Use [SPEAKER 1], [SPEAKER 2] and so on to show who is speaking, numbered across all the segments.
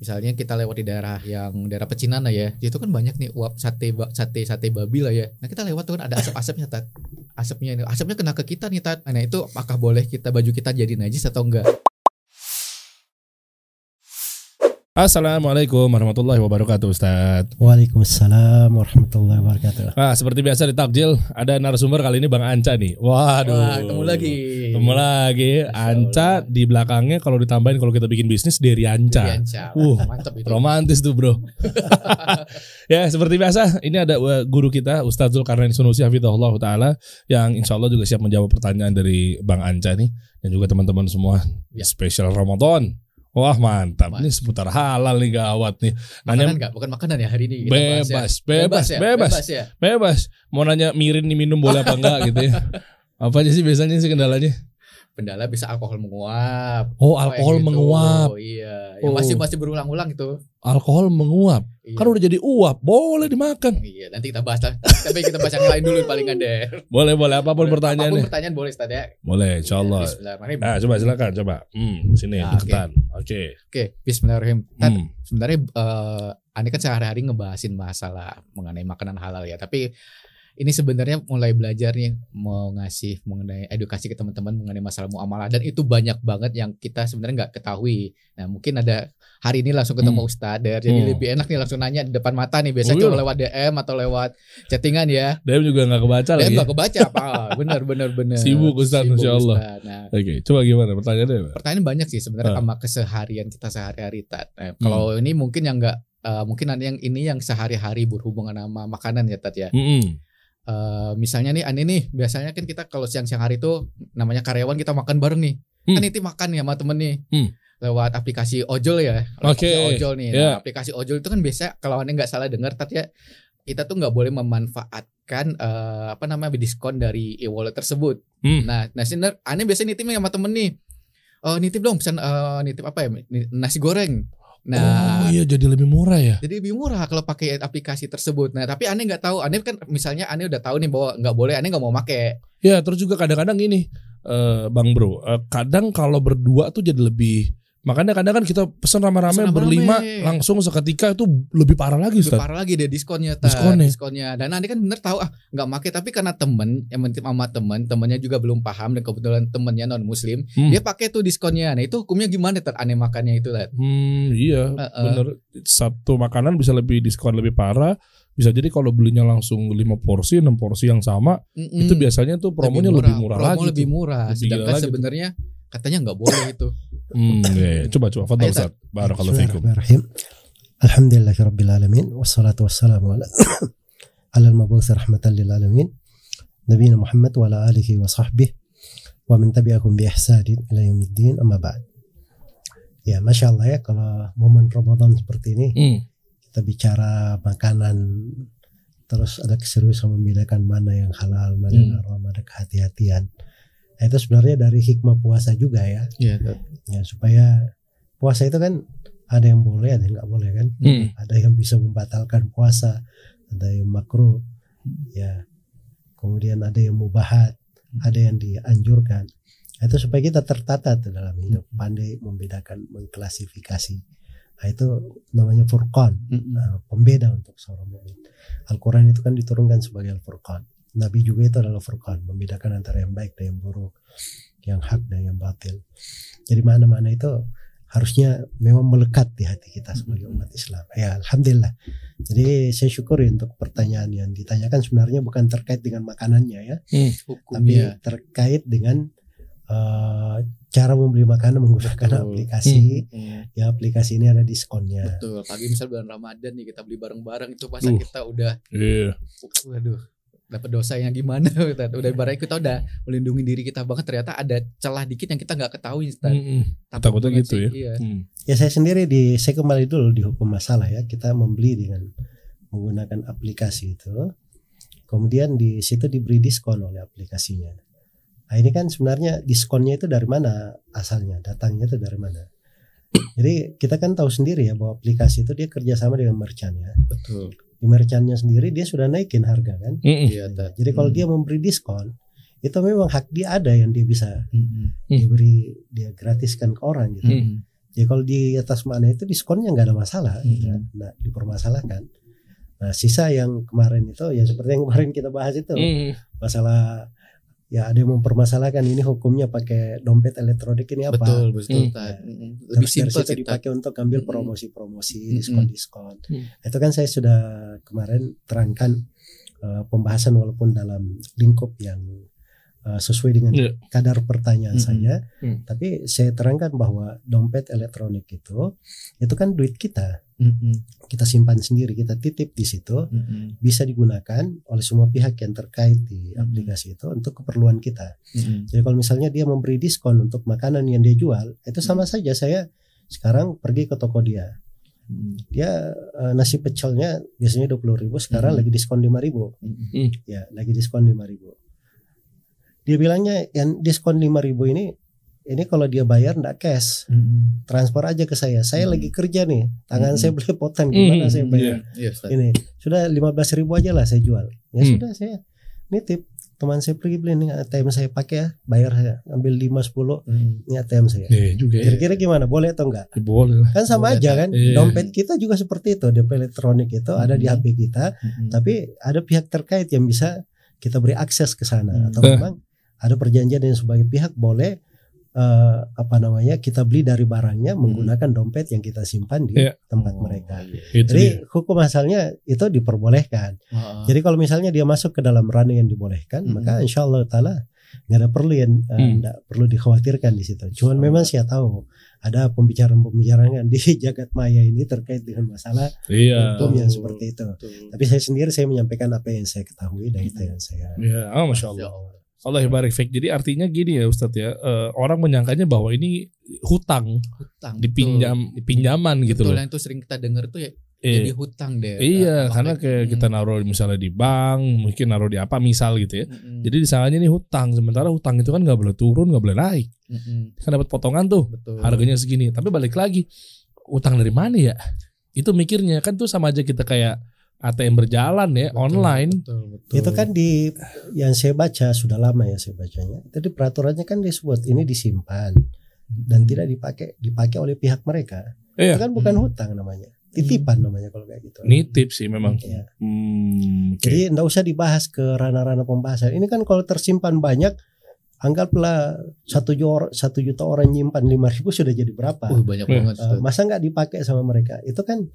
[SPEAKER 1] misalnya kita lewat di daerah yang daerah pecinan lah ya itu kan banyak nih uap sate sate sate babi lah ya. Nah kita lewat tuh kan ada asap-asapnya tat. Asapnya ini asapnya kena ke kita nih tat. Nah itu apakah boleh kita baju kita jadi najis atau enggak
[SPEAKER 2] Assalamualaikum warahmatullahi wabarakatuh Ustaz.
[SPEAKER 3] Waalaikumsalam warahmatullahi wabarakatuh.
[SPEAKER 2] Nah seperti biasa di takjil Ada narasumber kali ini Bang Anca nih. Waduh.
[SPEAKER 1] Wah, ketemu lagi.
[SPEAKER 2] Ketemu lagi. Anca di belakangnya kalau ditambahin Kalau kita bikin bisnis Dari Anca.
[SPEAKER 1] Anca.
[SPEAKER 2] Uh,
[SPEAKER 1] mantap itu.
[SPEAKER 2] Romantis tuh bro. Ya seperti biasa Ini ada uh, guru kita Ustaz Zulkarnain Sunusi Hafidhullah Ta'ala Yang insya Allah juga siap menjawab pertanyaan dari Bang Anca nih Dan juga teman-teman semua.
[SPEAKER 1] Ya.
[SPEAKER 2] Spesial Ramadan Wah mantap Ini seputar halal nih gawat nih
[SPEAKER 1] makanan
[SPEAKER 2] Nanya
[SPEAKER 1] enggak bukan makanan ya hari ini kita bahas ya.
[SPEAKER 2] bebas, bebas,
[SPEAKER 1] ya?
[SPEAKER 2] bebas,
[SPEAKER 1] bebas ya
[SPEAKER 2] bebas. Mau nanya mirin nih minum boleh apa enggak gitu ya. Apa aja sih biasanya sih kendalanya?
[SPEAKER 1] Kendala bisa alkohol menguap
[SPEAKER 2] Oh, alkohol
[SPEAKER 1] gitu.
[SPEAKER 2] menguap.
[SPEAKER 1] iya
[SPEAKER 2] Oh.
[SPEAKER 1] ya, masih masih berulang-ulang itu
[SPEAKER 2] Alkohol menguap.
[SPEAKER 1] Iya.
[SPEAKER 2] Kan udah jadi uap, boleh dimakan.
[SPEAKER 1] Iya, nanti kita bahas lah. Tapi kita bahas yang lain dulu paling ada.
[SPEAKER 2] Boleh, boleh apa
[SPEAKER 1] pun Apa pun
[SPEAKER 2] pertanyaannya.
[SPEAKER 1] pertanyaan boleh Ustaz ya.
[SPEAKER 2] Boleh, insyaallah.
[SPEAKER 1] Bismillahirrahmanirrahim.
[SPEAKER 2] Nah, coba silakan, coba. Hmm, sini
[SPEAKER 1] Nah,
[SPEAKER 2] deketan. Oke.
[SPEAKER 1] Oke, bismillahirrahmanirrahim. Tat,
[SPEAKER 2] Hmm.
[SPEAKER 1] sebenarnya eh Ani kan sehari-hari ngebahasin masalah mengenai makanan halal ya, tapi ini sebenarnya mulai belajar nih mau ngasih mengenai edukasi ke teman-teman mengenai masalah muamalah dan itu banyak banget yang kita sebenarnya nggak ketahui. Nah mungkin ada hari ini langsung ketemu
[SPEAKER 2] Hmm.
[SPEAKER 1] Ustadz jadi
[SPEAKER 2] Hmm.
[SPEAKER 1] lebih enak nih langsung nanya di depan mata nih. Biasanya cuma lewat DM atau lewat chattingan ya.
[SPEAKER 2] Dem juga nggak kebaca
[SPEAKER 1] DM
[SPEAKER 2] lagi.
[SPEAKER 1] nggak kebaca apa? bener bener bener.
[SPEAKER 2] Sibuk, Ustadz,
[SPEAKER 1] Sibuk,
[SPEAKER 2] Masya Allah.
[SPEAKER 1] Ustadz. Nah,
[SPEAKER 2] Oke, coba gimana pertanyaannya?
[SPEAKER 1] pertanyaan banyak sih sebenarnya
[SPEAKER 2] Ah.
[SPEAKER 1] sama keseharian kita sehari-hari Tat. Nah, kalau ini mungkin yang enggak mungkin ada yang ini yang sehari-hari berhubungan sama makanan ya Tat ya.
[SPEAKER 2] Hmm.
[SPEAKER 1] Eh, misalnya nih Ani nih biasanya kan kita kalau siang-siang hari itu namanya karyawan kita makan bareng nih.
[SPEAKER 2] Hmm.
[SPEAKER 1] Kan itu makan ya sama temen nih.
[SPEAKER 2] Hmm.
[SPEAKER 1] Lewat aplikasi ojol ya.
[SPEAKER 2] Oke,
[SPEAKER 1] Aplikasi Ojol nih.
[SPEAKER 2] ya.
[SPEAKER 1] Nah, aplikasi ojol itu kan biasa kalau Ani nggak salah dengar Tat ya kita tuh nggak boleh memanfaatkan eh, apa namanya diskon dari e-wallet tersebut.
[SPEAKER 2] Hmm.
[SPEAKER 1] Nah, nasi aneh biasanya nitipnya sama temen nih. Oh, nitip dong pesan eh, nitip apa ya? Nasi goreng. Nah,
[SPEAKER 2] oh iya jadi lebih murah ya.
[SPEAKER 1] jadi lebih murah kalau pakai aplikasi tersebut. Nah, tapi aneh nggak tahu. Aneh kan misalnya aneh udah tahu nih bahwa nggak boleh, aneh nggak mau pakai.
[SPEAKER 2] Ya terus juga kadang-kadang gini, eh Bang Bro, eh, kadang kalau berdua tuh jadi lebih makanya kadang kan kita pesan rame-rame berlima langsung seketika itu lebih parah lagi
[SPEAKER 1] Lebih
[SPEAKER 2] Ustaz.
[SPEAKER 1] parah lagi deh diskonnya, Tat.
[SPEAKER 2] Diskonnya.
[SPEAKER 1] diskonnya. Dan aneh kan bener tahu ah nggak pakai, tapi karena temen yang mentip sama temen, temennya juga belum paham dan kebetulan temennya non muslim,
[SPEAKER 2] Hmm.
[SPEAKER 1] dia pakai tuh diskonnya. Nah itu hukumnya gimana? Tat? Aneh makannya itu, Tat.
[SPEAKER 2] Hmm, iya,
[SPEAKER 1] Heeh.
[SPEAKER 2] bener. Satu makanan bisa lebih diskon lebih parah. Bisa jadi kalau belinya langsung 5 porsi, 6 porsi yang sama,
[SPEAKER 1] Mm-mm.
[SPEAKER 2] itu biasanya tuh promonya lebih murah,
[SPEAKER 1] promo
[SPEAKER 2] lagi.
[SPEAKER 1] lebih murah.
[SPEAKER 2] Lebih
[SPEAKER 1] Sedangkan
[SPEAKER 2] tuh.
[SPEAKER 1] Katanya nggak boleh itu.
[SPEAKER 2] Hmm, iya, iya. coba coba
[SPEAKER 1] Ayo,
[SPEAKER 2] Ustaz. Barakallahu fikum.
[SPEAKER 3] Bismillahirrahmanirrahim. Alhamdulillahi rabbil alamin wassalatu wassalamu ala ala al-mab'uts rahmatan lil alamin nabiyina Muhammad wa ala alihi wa sahbihi wa man tabi'ahum bi ihsanin ila yaumiddin amma ba'd. Ya, Masya Allah ya kalau momen Ramadan seperti ini
[SPEAKER 2] Hmm.
[SPEAKER 3] kita bicara makanan terus ada keseriusan membedakan mana yang halal, mana yang
[SPEAKER 2] Hmm.
[SPEAKER 3] haram, ada kehati-hatian. Nah, itu sebenarnya dari hikmah puasa juga ya.
[SPEAKER 1] Iya,
[SPEAKER 3] ya supaya puasa itu kan ada yang boleh ada yang nggak boleh kan?
[SPEAKER 2] Hmm.
[SPEAKER 3] ada yang bisa membatalkan puasa ada yang makruh ya. Kemudian ada yang mubahat ada yang dianjurkan. Nah, itu supaya kita tertata tuh dalam hidup pandai membedakan mengklasifikasi. Nah, itu namanya furqan. Nah, pembeda untuk seorang mukmin Al-Quran itu kan diturunkan sebagai Al-Furqan Nabi juga itu adalah Furqan membedakan antara yang baik dan yang buruk yang hak dan yang batil jadi mana-mana itu harusnya memang melekat di hati kita sebagai umat Islam. Ya, alhamdulillah. Jadi saya syukuri untuk pertanyaan yang ditanyakan sebenarnya bukan terkait dengan makanannya ya, tapi
[SPEAKER 1] Hukumnya.
[SPEAKER 3] terkait dengan eh, cara membeli makanan menggunakan
[SPEAKER 1] Betul.
[SPEAKER 3] aplikasi.
[SPEAKER 1] Hmm.
[SPEAKER 3] Ya, aplikasi ini ada diskonnya.
[SPEAKER 1] Betul. Pagi misal bulan Ramadan nih kita beli bareng-bareng itu masa
[SPEAKER 2] Duh.
[SPEAKER 1] kita udah
[SPEAKER 2] Iya.
[SPEAKER 1] waduh dapat dosa yang gimana Ustaz. udah ibaratnya kita udah melindungi diri kita banget ternyata ada celah dikit yang kita nggak ketahui Ustaz.
[SPEAKER 2] Hmm, hmm.
[SPEAKER 1] Takut
[SPEAKER 2] Takutnya gitu
[SPEAKER 1] sih.
[SPEAKER 2] ya.
[SPEAKER 1] Iya.
[SPEAKER 2] Hmm.
[SPEAKER 3] Ya saya sendiri di saya kembali dulu di hukum masalah ya. Kita membeli dengan menggunakan aplikasi itu. Kemudian di situ diberi diskon oleh aplikasinya. Nah ini kan sebenarnya diskonnya itu dari mana asalnya, datangnya itu dari mana. Jadi kita kan tahu sendiri ya bahwa aplikasi itu dia kerjasama dengan merchant ya.
[SPEAKER 1] Betul.
[SPEAKER 3] Di merchantnya sendiri dia sudah naikin harga kan.
[SPEAKER 2] Hmm, hmm.
[SPEAKER 1] Iya.
[SPEAKER 3] Jadi kalau
[SPEAKER 1] Hmm.
[SPEAKER 3] dia memberi diskon itu memang hak dia ada yang dia bisa
[SPEAKER 1] Hmm.
[SPEAKER 2] Hmm.
[SPEAKER 3] diberi dia gratiskan ke orang gitu.
[SPEAKER 2] Hmm.
[SPEAKER 3] Jadi kalau di atas mana itu diskonnya nggak ada masalah,
[SPEAKER 1] Hmm.
[SPEAKER 3] ya, nggak dipermasalahkan. Nah sisa yang kemarin itu ya seperti yang kemarin kita bahas itu
[SPEAKER 2] Hmm.
[SPEAKER 3] masalah ya ada yang mempermasalahkan ini hukumnya pakai dompet elektronik ini apa?
[SPEAKER 1] Betul, betul.
[SPEAKER 2] Hmm.
[SPEAKER 3] Ya.
[SPEAKER 1] Lebih simpel. Tad.
[SPEAKER 3] dipakai untuk ambil promosi-promosi, diskon-diskon.
[SPEAKER 2] Hmm.
[SPEAKER 3] Itu kan saya sudah kemarin terangkan eh, pembahasan walaupun dalam lingkup yang eh, sesuai dengan
[SPEAKER 2] Iya.
[SPEAKER 3] kadar pertanyaan
[SPEAKER 1] Mm-mm.
[SPEAKER 3] saya,
[SPEAKER 2] Mm.
[SPEAKER 3] tapi saya terangkan bahwa dompet elektronik itu itu kan duit kita,
[SPEAKER 1] Mm-mm.
[SPEAKER 3] kita simpan sendiri, kita titip di situ,
[SPEAKER 1] Mm-mm.
[SPEAKER 3] bisa digunakan oleh semua pihak yang terkait di
[SPEAKER 1] Mm-mm.
[SPEAKER 3] aplikasi itu untuk keperluan kita.
[SPEAKER 1] Mm-mm.
[SPEAKER 3] Jadi kalau misalnya dia memberi diskon untuk makanan yang dia jual, itu sama saja saya sekarang pergi ke toko dia.
[SPEAKER 1] Mm-mm.
[SPEAKER 3] Dia eh, nasi pecelnya biasanya 20.000 ribu, sekarang
[SPEAKER 1] Mhm.
[SPEAKER 3] lagi diskon 5.000 ribu.
[SPEAKER 1] Mm-mm.
[SPEAKER 3] Ya, lagi diskon 5.000 ribu. Dia bilangnya yang diskon 5.000 ribu ini, ini kalau dia bayar ndak cash,
[SPEAKER 1] Mm-mm.
[SPEAKER 3] transfer aja ke saya. Saya
[SPEAKER 1] Mhm.
[SPEAKER 3] lagi kerja nih, tangan
[SPEAKER 1] Mhm.
[SPEAKER 3] saya belepotan gimana
[SPEAKER 2] Mhm,
[SPEAKER 3] saya bayar?
[SPEAKER 1] Iya, Ustaz.
[SPEAKER 3] Ini sudah 15.000 ribu aja lah saya jual. Ya
[SPEAKER 2] Hmm.
[SPEAKER 3] sudah saya nitip teman saya pergi beli nih ATM saya pakai ya, bayar saya ambil 5 10
[SPEAKER 1] Mm.
[SPEAKER 3] ini ATM saya.
[SPEAKER 2] Iya juga ya.
[SPEAKER 3] Kira-kira gimana? Boleh atau enggak?
[SPEAKER 2] Ya, Boleh lah.
[SPEAKER 3] Kan sama
[SPEAKER 1] Boleh,
[SPEAKER 3] aja kan.
[SPEAKER 2] Iya.
[SPEAKER 3] Dompet kita juga seperti itu, DP elektronik itu ada di. HP kita,
[SPEAKER 1] Mm-mm.
[SPEAKER 3] tapi ada pihak terkait yang bisa kita beri akses ke sana
[SPEAKER 1] Hmm.
[SPEAKER 3] atau
[SPEAKER 2] Eh.
[SPEAKER 3] memang ada perjanjian yang sebagai pihak boleh eh, apa namanya kita beli dari barangnya menggunakan dompet yang kita simpan di
[SPEAKER 2] Iya.
[SPEAKER 3] tempat
[SPEAKER 1] Oh,
[SPEAKER 3] mereka.
[SPEAKER 1] iya.
[SPEAKER 2] Itu
[SPEAKER 3] Jadi
[SPEAKER 2] dia.
[SPEAKER 3] hukum asalnya itu diperbolehkan.
[SPEAKER 1] Ah,
[SPEAKER 3] Jadi kalau misalnya dia masuk ke dalam ranah yang dibolehkan,
[SPEAKER 1] Mhm.
[SPEAKER 3] maka insya Allah taala nggak ada perlu yang eh,
[SPEAKER 2] Hmm.
[SPEAKER 3] nggak perlu dikhawatirkan di situ. Cuman memang saya tahu ada pembicaraan-pembicaraan di jagat maya ini terkait dengan masalah
[SPEAKER 2] Iya.
[SPEAKER 3] hukum yang seperti itu.
[SPEAKER 1] betul.
[SPEAKER 3] Tapi saya sendiri saya menyampaikan apa yang saya ketahui dan itu yang saya.
[SPEAKER 2] Iya, oh, masya Allah. Allah barik fik. Jadi artinya gini ya Ustadz ya, eh, orang menyangkanya bahwa ini hutang,
[SPEAKER 1] hutang
[SPEAKER 2] dipinjam,
[SPEAKER 1] betul.
[SPEAKER 2] pinjaman gitu
[SPEAKER 1] betul
[SPEAKER 2] loh.
[SPEAKER 1] yang itu sering kita dengar tuh ya
[SPEAKER 2] Eh,
[SPEAKER 1] jadi hutang deh
[SPEAKER 2] iya,
[SPEAKER 1] Eh,
[SPEAKER 2] karena kayak kita
[SPEAKER 1] Mm.
[SPEAKER 2] naruh misalnya di bank, mungkin naruh di apa misal gitu ya.
[SPEAKER 1] Mm-mm.
[SPEAKER 2] Jadi disangkanya ini hutang, sementara hutang itu kan nggak boleh turun, nggak boleh naik.
[SPEAKER 1] Mm-mm.
[SPEAKER 2] Kan dapat potongan tuh,
[SPEAKER 1] betul
[SPEAKER 2] harganya segini. Tapi balik lagi, utang dari mana ya? Itu mikirnya kan tuh sama aja kita kayak ATM berjalan ya,
[SPEAKER 1] Betul,
[SPEAKER 2] online.
[SPEAKER 1] betul, betul.
[SPEAKER 3] Itu kan di yang saya baca sudah lama ya saya bacanya. Itu di peraturannya kan disebut ini disimpan dan tidak dipakai dipakai oleh pihak mereka.
[SPEAKER 2] Iya.
[SPEAKER 3] Itu kan bukan
[SPEAKER 1] Hmm.
[SPEAKER 3] hutang namanya. Titipan namanya kalau kayak gitu.
[SPEAKER 2] Nitip sih memang.
[SPEAKER 3] Iya.
[SPEAKER 2] Hmm, oke.
[SPEAKER 3] Jadi enggak usah dibahas ke ranah-ranah pembahasan. Ini kan kalau tersimpan banyak anggaplah satu juta, satu juta orang nyimpan lima ribu sudah jadi berapa?
[SPEAKER 1] Wih, banyak
[SPEAKER 2] Eh,
[SPEAKER 1] banget Ustaz.
[SPEAKER 3] masa nggak dipakai sama mereka? Itu kan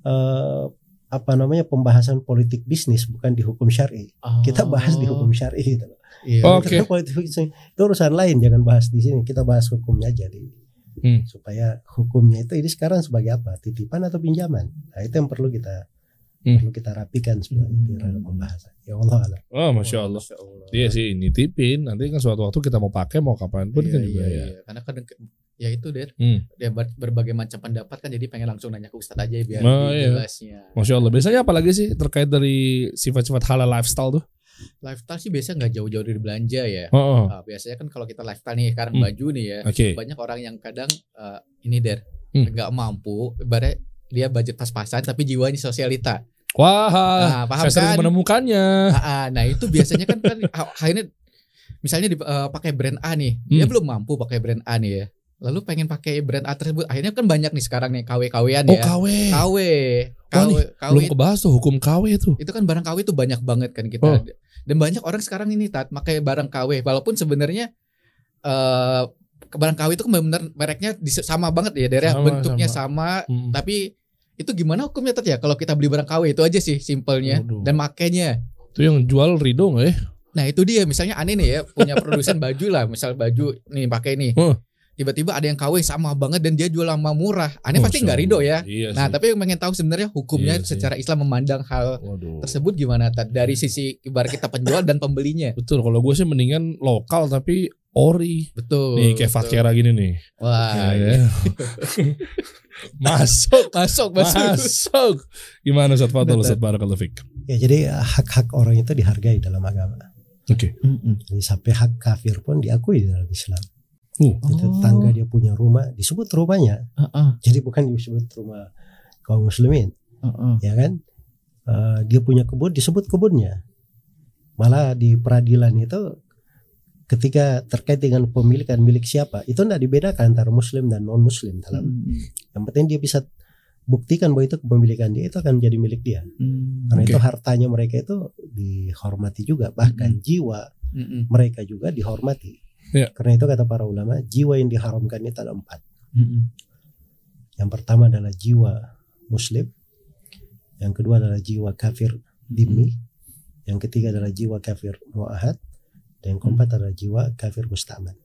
[SPEAKER 3] eh, apa namanya pembahasan politik bisnis bukan di hukum syari. Kita bahas di hukum syari gitu. loh.
[SPEAKER 1] Iya,
[SPEAKER 2] Oh,
[SPEAKER 3] Itu
[SPEAKER 2] Oke.
[SPEAKER 3] kan politik bisnis itu urusan lain jangan bahas di sini. Kita bahas hukumnya aja di
[SPEAKER 2] Hmm.
[SPEAKER 3] supaya hukumnya itu ini sekarang sebagai apa? Titipan atau pinjaman? Nah, itu yang perlu kita
[SPEAKER 2] Hmm.
[SPEAKER 3] perlu kita rapikan sebenarnya di
[SPEAKER 1] Hmm.
[SPEAKER 3] pembahasan. Ya Allah alam.
[SPEAKER 2] Oh, masya Allah. Iya sih, nitipin. Nanti kan suatu waktu kita mau pakai mau kapan pun
[SPEAKER 1] Iya,
[SPEAKER 2] kan
[SPEAKER 1] iya,
[SPEAKER 2] juga ya.
[SPEAKER 1] iya. Karena kadang ya itu deh
[SPEAKER 2] Hmm.
[SPEAKER 1] ya ber- berbagai macam pendapat kan jadi pengen langsung nanya ke Ustadz aja biar
[SPEAKER 2] Oh, iya.
[SPEAKER 1] jelasnya.
[SPEAKER 2] Masya Allah. Biasanya apa lagi sih terkait dari sifat-sifat halal lifestyle tuh?
[SPEAKER 1] Lifestyle sih biasa nggak jauh-jauh dari belanja ya.
[SPEAKER 2] Oh, oh.
[SPEAKER 1] Ah, biasanya kan kalau kita lifestyle nih sekarang
[SPEAKER 2] Hmm.
[SPEAKER 1] baju nih ya.
[SPEAKER 2] oke.
[SPEAKER 1] Banyak orang yang kadang eh, ini der
[SPEAKER 2] Hmm.
[SPEAKER 1] nggak mampu, ibarat dia budget pas-pasan tapi jiwanya sosialita.
[SPEAKER 2] Wah,
[SPEAKER 1] Nah, paham
[SPEAKER 2] saya sering
[SPEAKER 1] kan?
[SPEAKER 2] menemukannya.
[SPEAKER 1] Ah, ah, nah itu biasanya kan kan akhirnya misalnya di- eh, pakai brand A nih, dia
[SPEAKER 2] Hmm.
[SPEAKER 1] belum mampu pakai brand A nih ya. Lalu pengen pakai brand A tersebut, akhirnya kan banyak nih sekarang nih KW-KWan
[SPEAKER 2] Oh,
[SPEAKER 1] ya.
[SPEAKER 2] KW.
[SPEAKER 1] KW,
[SPEAKER 2] Wah,
[SPEAKER 1] KW,
[SPEAKER 2] nih,
[SPEAKER 1] KW
[SPEAKER 2] Belum kebahas tuh hukum KW itu.
[SPEAKER 1] itu kan barang KW itu banyak banget kan kita.
[SPEAKER 2] Oh.
[SPEAKER 1] Dan banyak orang sekarang ini tat pakai barang KW walaupun sebenarnya eh barang KW itu kan benar mereknya sama banget ya, daerah
[SPEAKER 2] Sama,
[SPEAKER 1] bentuknya sama.
[SPEAKER 2] Hmm.
[SPEAKER 1] tapi itu gimana hukumnya tat ya kalau kita beli barang KW itu aja sih simpelnya
[SPEAKER 2] Waduh.
[SPEAKER 1] dan makainya.
[SPEAKER 2] Itu yang jual Rido nggak ya?
[SPEAKER 1] Nah itu dia misalnya aneh nih ya punya produsen baju lah misal baju nih pakai nih
[SPEAKER 2] Huh.
[SPEAKER 1] Tiba-tiba ada yang KW sama banget dan dia jual lama murah aneh pasti
[SPEAKER 2] Masya
[SPEAKER 1] nggak ridho ya.
[SPEAKER 2] Iya
[SPEAKER 1] nah
[SPEAKER 2] sih.
[SPEAKER 1] tapi yang pengen tahu sebenarnya hukumnya
[SPEAKER 2] Iya sih.
[SPEAKER 1] secara Islam memandang hal
[SPEAKER 2] Waduh.
[SPEAKER 1] tersebut gimana Tat? dari sisi ibarat kita penjual dan pembelinya
[SPEAKER 2] Betul, kalau gue sih mendingan lokal tapi ori.
[SPEAKER 1] betul
[SPEAKER 2] nih kayak. Fakira gini nih.
[SPEAKER 1] wah
[SPEAKER 2] Ya, ya. masuk,
[SPEAKER 1] masuk masuk
[SPEAKER 2] masuk. Gimana Ustaz Fadl, Ustaz Barakallahu Fik?
[SPEAKER 3] Ya jadi eh, hak-hak orang itu dihargai dalam agama.
[SPEAKER 2] Oke.
[SPEAKER 3] Jadi sampai hak kafir pun diakui di dalam Islam.
[SPEAKER 2] Uh,
[SPEAKER 3] Jadi
[SPEAKER 1] Oh.
[SPEAKER 3] tetangga dia punya rumah disebut rumahnya.
[SPEAKER 1] Heeh,
[SPEAKER 3] Jadi bukan disebut rumah kaum muslimin,
[SPEAKER 1] heeh.
[SPEAKER 3] ya kan? Eh, dia punya kebun disebut kebunnya. Malah di peradilan itu ketika terkait dengan pemilikan milik siapa itu tidak dibedakan antara muslim dan non muslim dalam
[SPEAKER 1] Hmm.
[SPEAKER 3] yang penting dia bisa buktikan bahwa itu kepemilikan dia itu akan menjadi milik dia
[SPEAKER 1] Hmm.
[SPEAKER 3] karena
[SPEAKER 2] Oke.
[SPEAKER 3] itu hartanya mereka itu dihormati juga bahkan jiwa
[SPEAKER 1] Hmm.
[SPEAKER 3] mereka juga dihormati
[SPEAKER 2] Ya.
[SPEAKER 3] karena itu kata para ulama jiwa yang diharamkan itu ada empat.
[SPEAKER 1] Hmm.
[SPEAKER 3] yang pertama adalah jiwa muslim yang kedua adalah jiwa kafir dimi yang ketiga adalah jiwa kafir muahad dan yang keempat adalah jiwa kafir musta'man.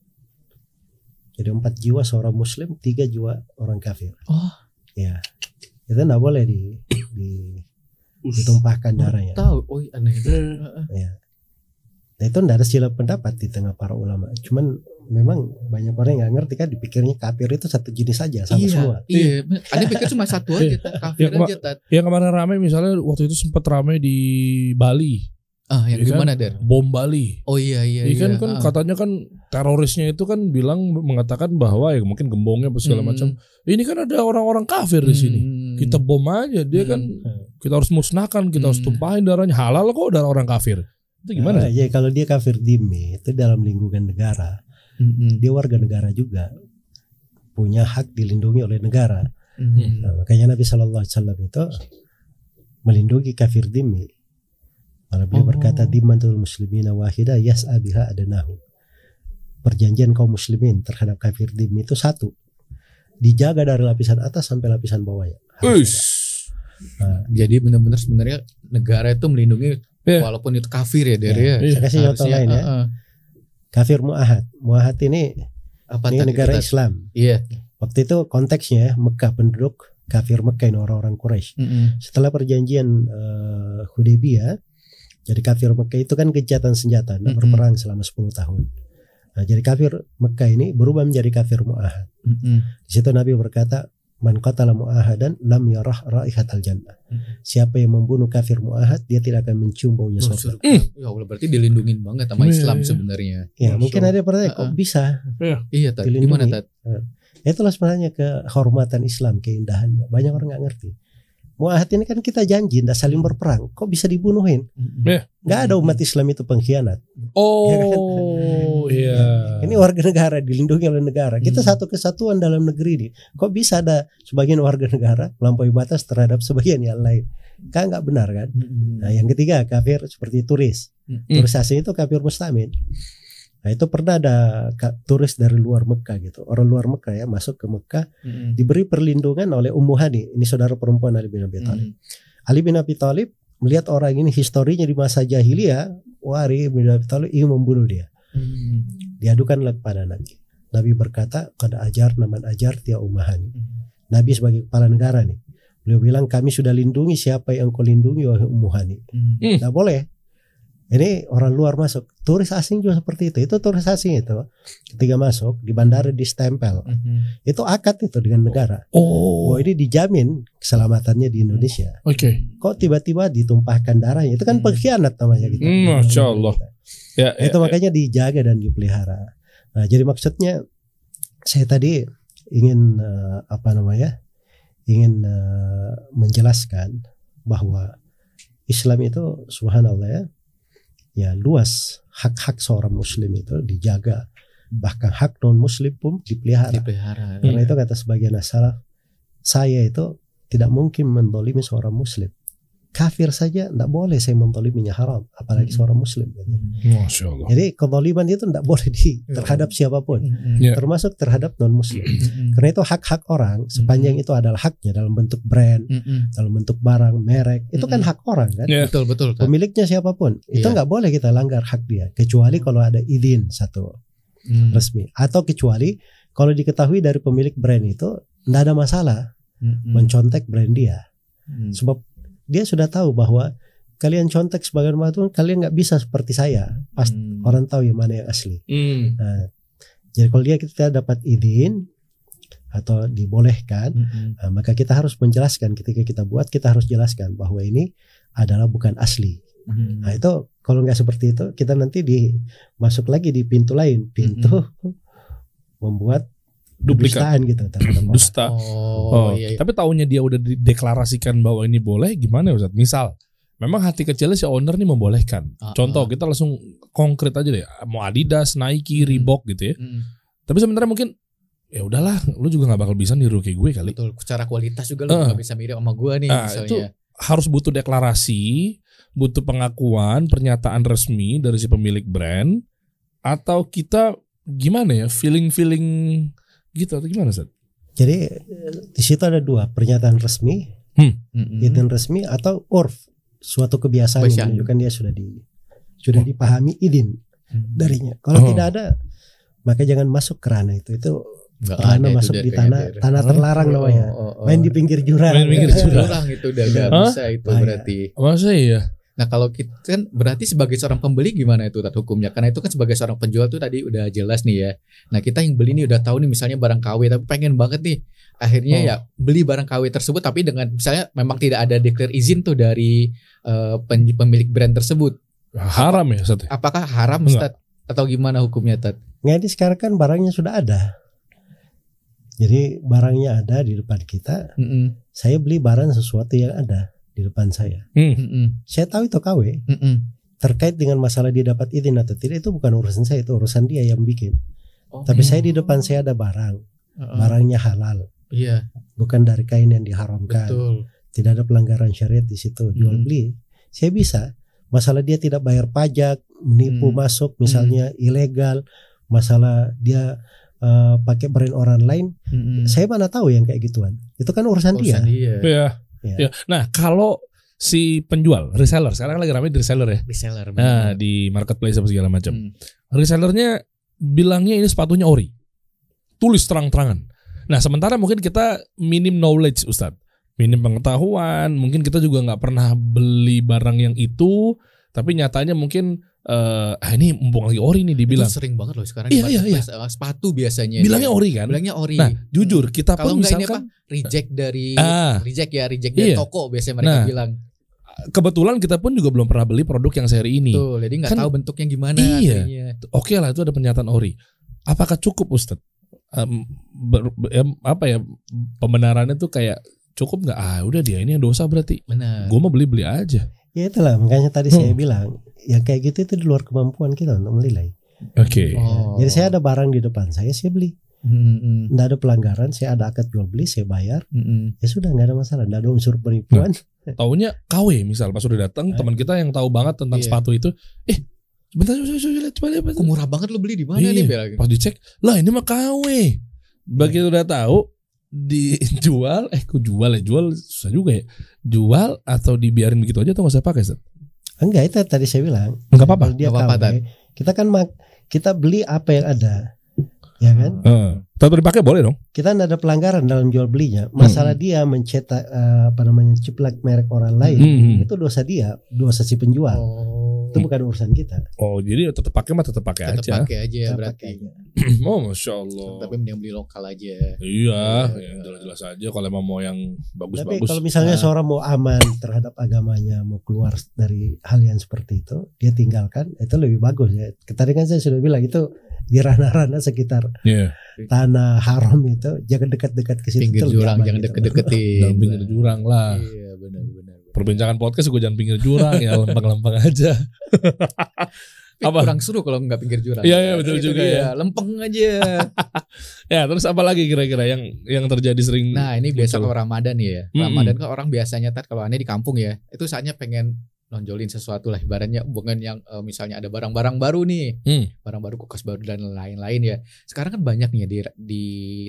[SPEAKER 3] Jadi empat jiwa seorang muslim tiga jiwa orang kafir.
[SPEAKER 1] Oh.
[SPEAKER 3] ya. Itu tidak boleh di, di ditumpahkan darahnya.
[SPEAKER 1] Tahu. Oh, aneh.
[SPEAKER 3] ya nah itu tidak ada sila pendapat di tengah para ulama cuman memang banyak orang yang nggak ngerti kan dipikirnya kafir itu satu jenis saja sama
[SPEAKER 1] iya,
[SPEAKER 3] semua
[SPEAKER 1] Iya, Anda pikir cuma satu aja, Tat. kafir
[SPEAKER 2] Ya,
[SPEAKER 1] aja, Tat.
[SPEAKER 2] Yang kemarin rame misalnya waktu itu sempat rame di Bali,
[SPEAKER 1] Ah, yang
[SPEAKER 2] Iya kan?
[SPEAKER 1] gimana, Der?
[SPEAKER 2] bom Bali.
[SPEAKER 1] Oh iya iya
[SPEAKER 2] Iya kan kan
[SPEAKER 1] Ah.
[SPEAKER 2] katanya kan terorisnya itu kan bilang mengatakan bahwa ya mungkin gembongnya apa segala
[SPEAKER 1] Hmm.
[SPEAKER 2] macam. Ini kan ada orang-orang kafir di sini.
[SPEAKER 1] Hmm.
[SPEAKER 2] Kita bom aja dia kan kita harus musnahkan, kita harus
[SPEAKER 1] Hmm.
[SPEAKER 2] tumpahin darahnya. Halal kok darah orang kafir. Itu gimana?
[SPEAKER 3] Nah, ya kalau dia kafir dimi itu dalam lingkungan negara
[SPEAKER 1] Hmm.
[SPEAKER 3] dia warga negara juga punya hak dilindungi oleh negara
[SPEAKER 1] Hmm.
[SPEAKER 3] Nah, makanya Nabi Shallallahu Alaihi Wasallam itu melindungi kafir dimi Malah beliau
[SPEAKER 1] Oh.
[SPEAKER 3] berkata dimantul muslimina wahida yas'a biha adanahu perjanjian kaum muslimin terhadap kafir dimi itu satu dijaga dari lapisan atas sampai lapisan
[SPEAKER 2] Uish.
[SPEAKER 3] ada. Nah,
[SPEAKER 1] Jadi benar-benar sebenarnya negara itu melindungi
[SPEAKER 2] Iya.
[SPEAKER 1] walaupun itu kafir ya, Der
[SPEAKER 3] Iya.
[SPEAKER 1] ya.
[SPEAKER 2] Iya.
[SPEAKER 3] saya kasih contoh lain ya
[SPEAKER 1] ah, ah.
[SPEAKER 3] kafir muahad muahad ini
[SPEAKER 1] Apa
[SPEAKER 3] ini
[SPEAKER 1] tadi,
[SPEAKER 3] negara
[SPEAKER 1] Tat?
[SPEAKER 3] Islam
[SPEAKER 1] Iya.
[SPEAKER 3] waktu itu konteksnya ya, Mekah penduduk kafir Mekah ini orang-orang Quraisy
[SPEAKER 1] Mm-mm.
[SPEAKER 3] setelah perjanjian eh, Hudaybiyah jadi kafir Mekah itu kan kejahatan senjata nah,
[SPEAKER 1] Mm-mm.
[SPEAKER 3] berperang selama 10 tahun nah jadi kafir Mekah ini berubah menjadi kafir muahad
[SPEAKER 1] Mm-mm.
[SPEAKER 3] di situ Nabi berkata man qatala muahadan lam yarah raihatal jannah
[SPEAKER 1] Mm.
[SPEAKER 3] siapa yang membunuh kafir muahad dia tidak akan mencium baunya surga.
[SPEAKER 1] Ya Allah berarti dilindungin banget sama
[SPEAKER 2] Iya,
[SPEAKER 1] Islam
[SPEAKER 2] iya.
[SPEAKER 1] sebenarnya.
[SPEAKER 3] ya
[SPEAKER 2] Masya
[SPEAKER 3] mungkin ada yang bertanya kok bisa
[SPEAKER 1] Iya, Tat.
[SPEAKER 3] Dilindungi.
[SPEAKER 1] Gimana, Tat?
[SPEAKER 3] itulah sebenarnya kehormatan Islam keindahannya banyak orang nggak ngerti muahad ini kan kita janji tidak saling berperang kok bisa dibunuhin.
[SPEAKER 2] Iya.
[SPEAKER 3] nggak ada umat Islam itu pengkhianat
[SPEAKER 2] Oh, iya.
[SPEAKER 3] Ini warga negara dilindungi oleh negara. Kita
[SPEAKER 1] Hmm.
[SPEAKER 3] satu kesatuan dalam negeri ini. Kok bisa ada sebagian warga negara melampaui batas terhadap sebagian yang lain? Kan nggak benar kan?
[SPEAKER 1] Mm-mm.
[SPEAKER 3] Nah, yang ketiga kafir seperti turis.
[SPEAKER 1] Hmm.
[SPEAKER 3] Turis asing itu kafir mustamin. Nah, itu pernah ada turis dari luar Mekah gitu. Orang luar Mekah ya masuk ke Mekah
[SPEAKER 1] Mm-mm.
[SPEAKER 3] diberi perlindungan oleh Ummu Hani. Ini saudara perempuan Ali bin Abi Thalib.
[SPEAKER 1] Mm.
[SPEAKER 3] Ali bin Abi Thalib melihat orang ini historinya di masa jahiliyah, wah Ali bin Abi Thalib ingin membunuh dia.
[SPEAKER 1] Mm.
[SPEAKER 3] diadukanlah kepada Nabi. Nabi berkata, "Kada ajar naman ajar tia umahani."
[SPEAKER 1] Mm.
[SPEAKER 3] Nabi sebagai kepala negara nih. Beliau bilang, "Kami sudah lindungi siapa yang kau lindungi wahai ummuhani."
[SPEAKER 1] Mm.
[SPEAKER 3] Tidak boleh. Ini orang luar masuk. Turis asing juga seperti itu. Itu turis asing itu ketika masuk di bandara di stempel.
[SPEAKER 1] Mm.
[SPEAKER 3] Itu akad itu dengan negara.
[SPEAKER 2] Oh,
[SPEAKER 3] Bahwa ini dijamin keselamatannya di Indonesia.
[SPEAKER 2] oke.
[SPEAKER 3] Kok tiba-tiba ditumpahkan darahnya? Itu kan
[SPEAKER 1] Hmm.
[SPEAKER 3] pengkhianat namanya gitu.
[SPEAKER 2] Hmm, Masya Allah. Ya, ya,
[SPEAKER 3] itu makanya dijaga dan dipelihara. Nah, jadi maksudnya saya tadi ingin eh, apa namanya? ingin eh, menjelaskan bahwa Islam itu subhanallah ya ya luas hak-hak seorang muslim itu dijaga. Bahkan hak non muslim pun dipelihara.
[SPEAKER 1] Dipelihara.
[SPEAKER 3] karena itu kata sebagian salaf saya itu tidak mungkin mendolimi seorang muslim kafir saja tidak boleh saya mendoliminya haram apalagi
[SPEAKER 1] Hmm.
[SPEAKER 3] seorang muslim gitu.
[SPEAKER 2] Masya Allah.
[SPEAKER 3] Jadi kezaliman itu tidak boleh di terhadap siapa
[SPEAKER 1] pun.
[SPEAKER 2] Ya.
[SPEAKER 3] termasuk terhadap non muslim. Karena itu hak-hak orang sepanjang itu adalah haknya dalam bentuk brand, dalam bentuk barang, merek, itu kan hak orang kan.
[SPEAKER 2] Ya.
[SPEAKER 1] Betul betul. Tat.
[SPEAKER 3] Pemiliknya siapa pun, itu
[SPEAKER 1] Iya.
[SPEAKER 3] nggak boleh kita langgar hak dia, kecuali kalau ada izin satu
[SPEAKER 1] Mm.
[SPEAKER 3] resmi, atau kecuali kalau diketahui dari pemilik brand itu tidak ada masalah
[SPEAKER 1] Mm-mm.
[SPEAKER 3] mencontek brand dia,
[SPEAKER 1] Mm.
[SPEAKER 3] sebab dia sudah tahu bahwa kalian contek sebagai itu kalian nggak bisa seperti saya, pasti
[SPEAKER 1] Mm.
[SPEAKER 3] orang tahu yang mana yang asli.
[SPEAKER 2] Hmm.
[SPEAKER 3] Nah, jadi kalau dia kita dapat izin atau dibolehkan,
[SPEAKER 1] Mm-mm.
[SPEAKER 3] nah, maka kita harus menjelaskan ketika kita buat kita harus jelaskan bahwa ini adalah bukan asli.
[SPEAKER 1] Mm.
[SPEAKER 3] Nah itu kalau nggak seperti itu kita nanti di masuk lagi di pintu lain, pintu membuat
[SPEAKER 2] Duplikat.
[SPEAKER 3] dustaan gitu.
[SPEAKER 2] Dusta.
[SPEAKER 1] Oh,
[SPEAKER 2] Oh,
[SPEAKER 1] iya. iya.
[SPEAKER 2] tapi tahunya dia udah dideklarasikan bahwa ini boleh gimana ya Ustaz? Misal memang hati kecilnya si owner nih membolehkan.
[SPEAKER 1] Ah,
[SPEAKER 2] Contoh
[SPEAKER 1] ah.
[SPEAKER 2] kita langsung konkret aja deh, mau Adidas, Nike,
[SPEAKER 1] Hmm.
[SPEAKER 2] Reebok gitu ya.
[SPEAKER 1] Mm-mm.
[SPEAKER 2] Tapi sebenarnya mungkin ya udahlah, lu juga nggak bakal bisa niru kayak gue kali.
[SPEAKER 1] Betul. Secara kualitas juga lo
[SPEAKER 2] Ah.
[SPEAKER 1] nggak bisa mirip sama gua nih
[SPEAKER 2] Ah,
[SPEAKER 1] misalnya.
[SPEAKER 2] itu harus butuh deklarasi, butuh pengakuan, pernyataan resmi dari si pemilik brand, atau kita gimana ya, feeling-feeling gitu atau gimana Seth?
[SPEAKER 3] Jadi di situ ada dua pernyataan resmi,
[SPEAKER 1] Mm-mm.
[SPEAKER 3] izin resmi atau urf suatu kebiasaan
[SPEAKER 1] Kebiasaan.
[SPEAKER 3] yang menunjukkan dia sudah di sudah dipahami izin darinya. Kalau
[SPEAKER 2] Oh.
[SPEAKER 3] tidak ada maka jangan masuk ke ranah itu. Itu
[SPEAKER 1] ada itu
[SPEAKER 3] masuk di tanah tanah terlarang
[SPEAKER 1] Oh,
[SPEAKER 3] namanya.
[SPEAKER 1] oh, oh.
[SPEAKER 3] Main di pinggir jurang.
[SPEAKER 2] Main di pinggir jurang.
[SPEAKER 1] Itu udah
[SPEAKER 2] Hah?
[SPEAKER 1] bisa itu
[SPEAKER 3] Bahaya.
[SPEAKER 1] berarti.
[SPEAKER 2] Masa iya?
[SPEAKER 1] Nah kalau kita kan berarti sebagai seorang pembeli gimana itu tat hukumnya? Karena itu kan sebagai seorang penjual tuh tadi udah jelas nih ya. Nah kita yang beli nih udah tahu nih misalnya barang KW tapi pengen banget nih. Akhirnya
[SPEAKER 2] Oh.
[SPEAKER 1] ya beli barang KW tersebut tapi dengan misalnya memang tidak ada declare izin tuh dari pen- pemilik brand tersebut.
[SPEAKER 2] Haram ya Seth?
[SPEAKER 1] Apakah haram. Ustaz? Atau gimana hukumnya Tat?
[SPEAKER 3] Nggak ini sekarang kan barangnya sudah ada. Jadi barangnya ada di depan kita.
[SPEAKER 1] Mm-mm.
[SPEAKER 3] Saya beli barang sesuatu yang ada di depan saya.
[SPEAKER 2] Hmm.
[SPEAKER 1] Mm-mm.
[SPEAKER 3] Saya tahu itu KW.
[SPEAKER 1] Mm-mm.
[SPEAKER 3] Terkait dengan masalah dia dapat izin atau tidak itu bukan urusan saya, itu urusan dia yang bikin.
[SPEAKER 1] Oh,
[SPEAKER 3] Tapi saya di depan saya ada barang,
[SPEAKER 1] Heeh.
[SPEAKER 3] barangnya halal,
[SPEAKER 1] Iya
[SPEAKER 3] bukan dari kain yang diharamkan.
[SPEAKER 1] betul.
[SPEAKER 3] Tidak ada pelanggaran syariat di situ. Jual
[SPEAKER 1] Mhm.
[SPEAKER 3] beli, saya bisa. Masalah dia tidak bayar pajak, menipu
[SPEAKER 1] Hmm.
[SPEAKER 3] masuk, misalnya ilegal. Masalah dia eh, pakai brand orang lain,
[SPEAKER 1] Mm-mm.
[SPEAKER 3] saya mana tahu yang kayak gituan. Itu kan urusan,
[SPEAKER 1] Urusan
[SPEAKER 3] dia.
[SPEAKER 1] dia.
[SPEAKER 2] Iya.
[SPEAKER 3] Ya.
[SPEAKER 2] Iya. Nah kalau si penjual, reseller, sekarang lagi ramai di reseller ya.
[SPEAKER 1] Reseller.
[SPEAKER 2] Nah
[SPEAKER 1] benar.
[SPEAKER 2] di marketplace apa segala macam.
[SPEAKER 1] Mm.
[SPEAKER 2] resellernya bilangnya ini sepatunya ori. Tulis terang-terangan. Nah, sementara mungkin kita minim knowledge, Ustadz. Minim pengetahuan, mungkin kita juga nggak pernah beli barang yang itu, tapi nyatanya mungkin eh ah, ini mumpung lagi ori nih dibilang.
[SPEAKER 1] Itu sering banget loh sekarang
[SPEAKER 2] Iya, iya,
[SPEAKER 1] marketplace, eh, sepatu biasanya.
[SPEAKER 2] Bilangnya
[SPEAKER 1] dia.
[SPEAKER 2] ori kan?
[SPEAKER 1] Bilangnya ori.
[SPEAKER 2] Nah, jujur kita
[SPEAKER 1] Kalau
[SPEAKER 2] pun
[SPEAKER 1] enggak ini
[SPEAKER 2] misalkan
[SPEAKER 1] reject dari
[SPEAKER 2] Ah.
[SPEAKER 1] reject ya, reject dari
[SPEAKER 2] Iya.
[SPEAKER 1] toko biasanya mereka
[SPEAKER 2] Nah,
[SPEAKER 1] bilang.
[SPEAKER 2] kebetulan kita pun juga belum pernah beli produk yang seri ini.
[SPEAKER 1] Tuh, jadi nggak
[SPEAKER 2] Kan-
[SPEAKER 1] tahu bentuknya gimana
[SPEAKER 2] Iya.
[SPEAKER 1] aslinya.
[SPEAKER 2] Oke lah itu ada pernyataan ori. Apakah cukup Ustadz? Ber- em, apa ya pembenarannya tuh kayak cukup nggak? Ah udah dia ini yang dosa berarti.
[SPEAKER 1] Benar.
[SPEAKER 2] Gue mau beli beli aja.
[SPEAKER 3] Ya itulah makanya tadi
[SPEAKER 2] Hmm.
[SPEAKER 3] saya bilang yang kayak gitu itu di luar kemampuan kita untuk menilai.
[SPEAKER 2] Oke.
[SPEAKER 1] Oh.
[SPEAKER 3] Jadi saya ada barang di depan saya, saya beli.
[SPEAKER 1] Mm-mm.
[SPEAKER 3] Tidak ada pelanggaran, saya ada akad jual beli, saya bayar.
[SPEAKER 1] Mm-mm.
[SPEAKER 3] Ya sudah nggak ada masalah, nggak ada unsur penipuan.
[SPEAKER 2] Taunya KW misal pas udah datang
[SPEAKER 3] Eh.
[SPEAKER 2] teman kita yang tahu banget tentang
[SPEAKER 1] Iya.
[SPEAKER 2] sepatu itu, eh sebentar coba coba lihat coba lihat.
[SPEAKER 1] Kok murah banget lu beli di mana
[SPEAKER 2] Iya.
[SPEAKER 1] nih Bel?
[SPEAKER 2] Pas dicek, lah ini mah KW. Begitu udah tahu dijual, eh kok jual ya jual susah juga ya. Jual atau dibiarin begitu aja atau nggak usah pakai? Ustaz?
[SPEAKER 3] Enggak itu tadi saya bilang.
[SPEAKER 2] Nggak apa-apa.
[SPEAKER 3] Dia
[SPEAKER 1] Nggak apa-apa, Tat.
[SPEAKER 3] kita kan mak- kita beli apa yang ada, ya kan?
[SPEAKER 2] Heeh. Tapi dipakai boleh dong.
[SPEAKER 3] Kita tidak ada pelanggaran dalam jual belinya. Masalah
[SPEAKER 2] Hmm.
[SPEAKER 3] dia mencetak eh, apa namanya ciplak merek orang lain,
[SPEAKER 2] Hmm.
[SPEAKER 3] itu dosa dia, dosa si penjual.
[SPEAKER 1] Oh.
[SPEAKER 3] Itu bukan urusan kita.
[SPEAKER 2] Oh jadi tetap pakai mah tetap pakai
[SPEAKER 1] Tetap
[SPEAKER 2] aja.
[SPEAKER 1] pakai aja
[SPEAKER 3] Kita
[SPEAKER 1] berarti.
[SPEAKER 3] pakai aja.
[SPEAKER 2] oh masya Allah.
[SPEAKER 1] Tapi mending beli lokal aja.
[SPEAKER 2] Iya,
[SPEAKER 1] Iya.
[SPEAKER 2] yang jelas-jelas aja kalau emang mau yang
[SPEAKER 3] Tapi
[SPEAKER 2] bagus-bagus.
[SPEAKER 3] kalau misalnya
[SPEAKER 1] Nah.
[SPEAKER 3] seorang mau aman terhadap agamanya, mau keluar dari hal yang seperti itu, dia tinggalkan, itu lebih bagus ya. Tadi kan saya sudah bilang itu di ranah-ranah sekitar
[SPEAKER 2] Iya,
[SPEAKER 3] tanah haram itu, jangan dekat-dekat ke situ.
[SPEAKER 1] Pinggir jurang jangan
[SPEAKER 3] gitu.
[SPEAKER 1] deket-deketin.
[SPEAKER 2] dalam pinggir jurang lah.
[SPEAKER 1] Iya benar benar.
[SPEAKER 2] Perbincangan podcast gue jangan pinggir jurang ya, lempeng-lempeng aja. Apa?
[SPEAKER 1] kurang seru kalau nggak pinggir jurang.
[SPEAKER 2] Iya, iya, betul
[SPEAKER 1] Itu
[SPEAKER 2] juga
[SPEAKER 1] dia,
[SPEAKER 2] ya.
[SPEAKER 1] Lempeng aja.
[SPEAKER 2] Ya, terus apa lagi kira-kira yang yang terjadi sering?
[SPEAKER 1] Nah ini biasa kalau Ramadan ya.
[SPEAKER 2] Mm-mm.
[SPEAKER 1] Ramadan kan orang biasanya tar kalau aneh di kampung ya, itu saatnya pengen nonjolin sesuatu lah ibaratnya bukan yang eh, misalnya ada barang-barang baru nih
[SPEAKER 2] Hmm.
[SPEAKER 1] barang baru kulkas baru dan lain-lain ya sekarang kan banyak nih ya di di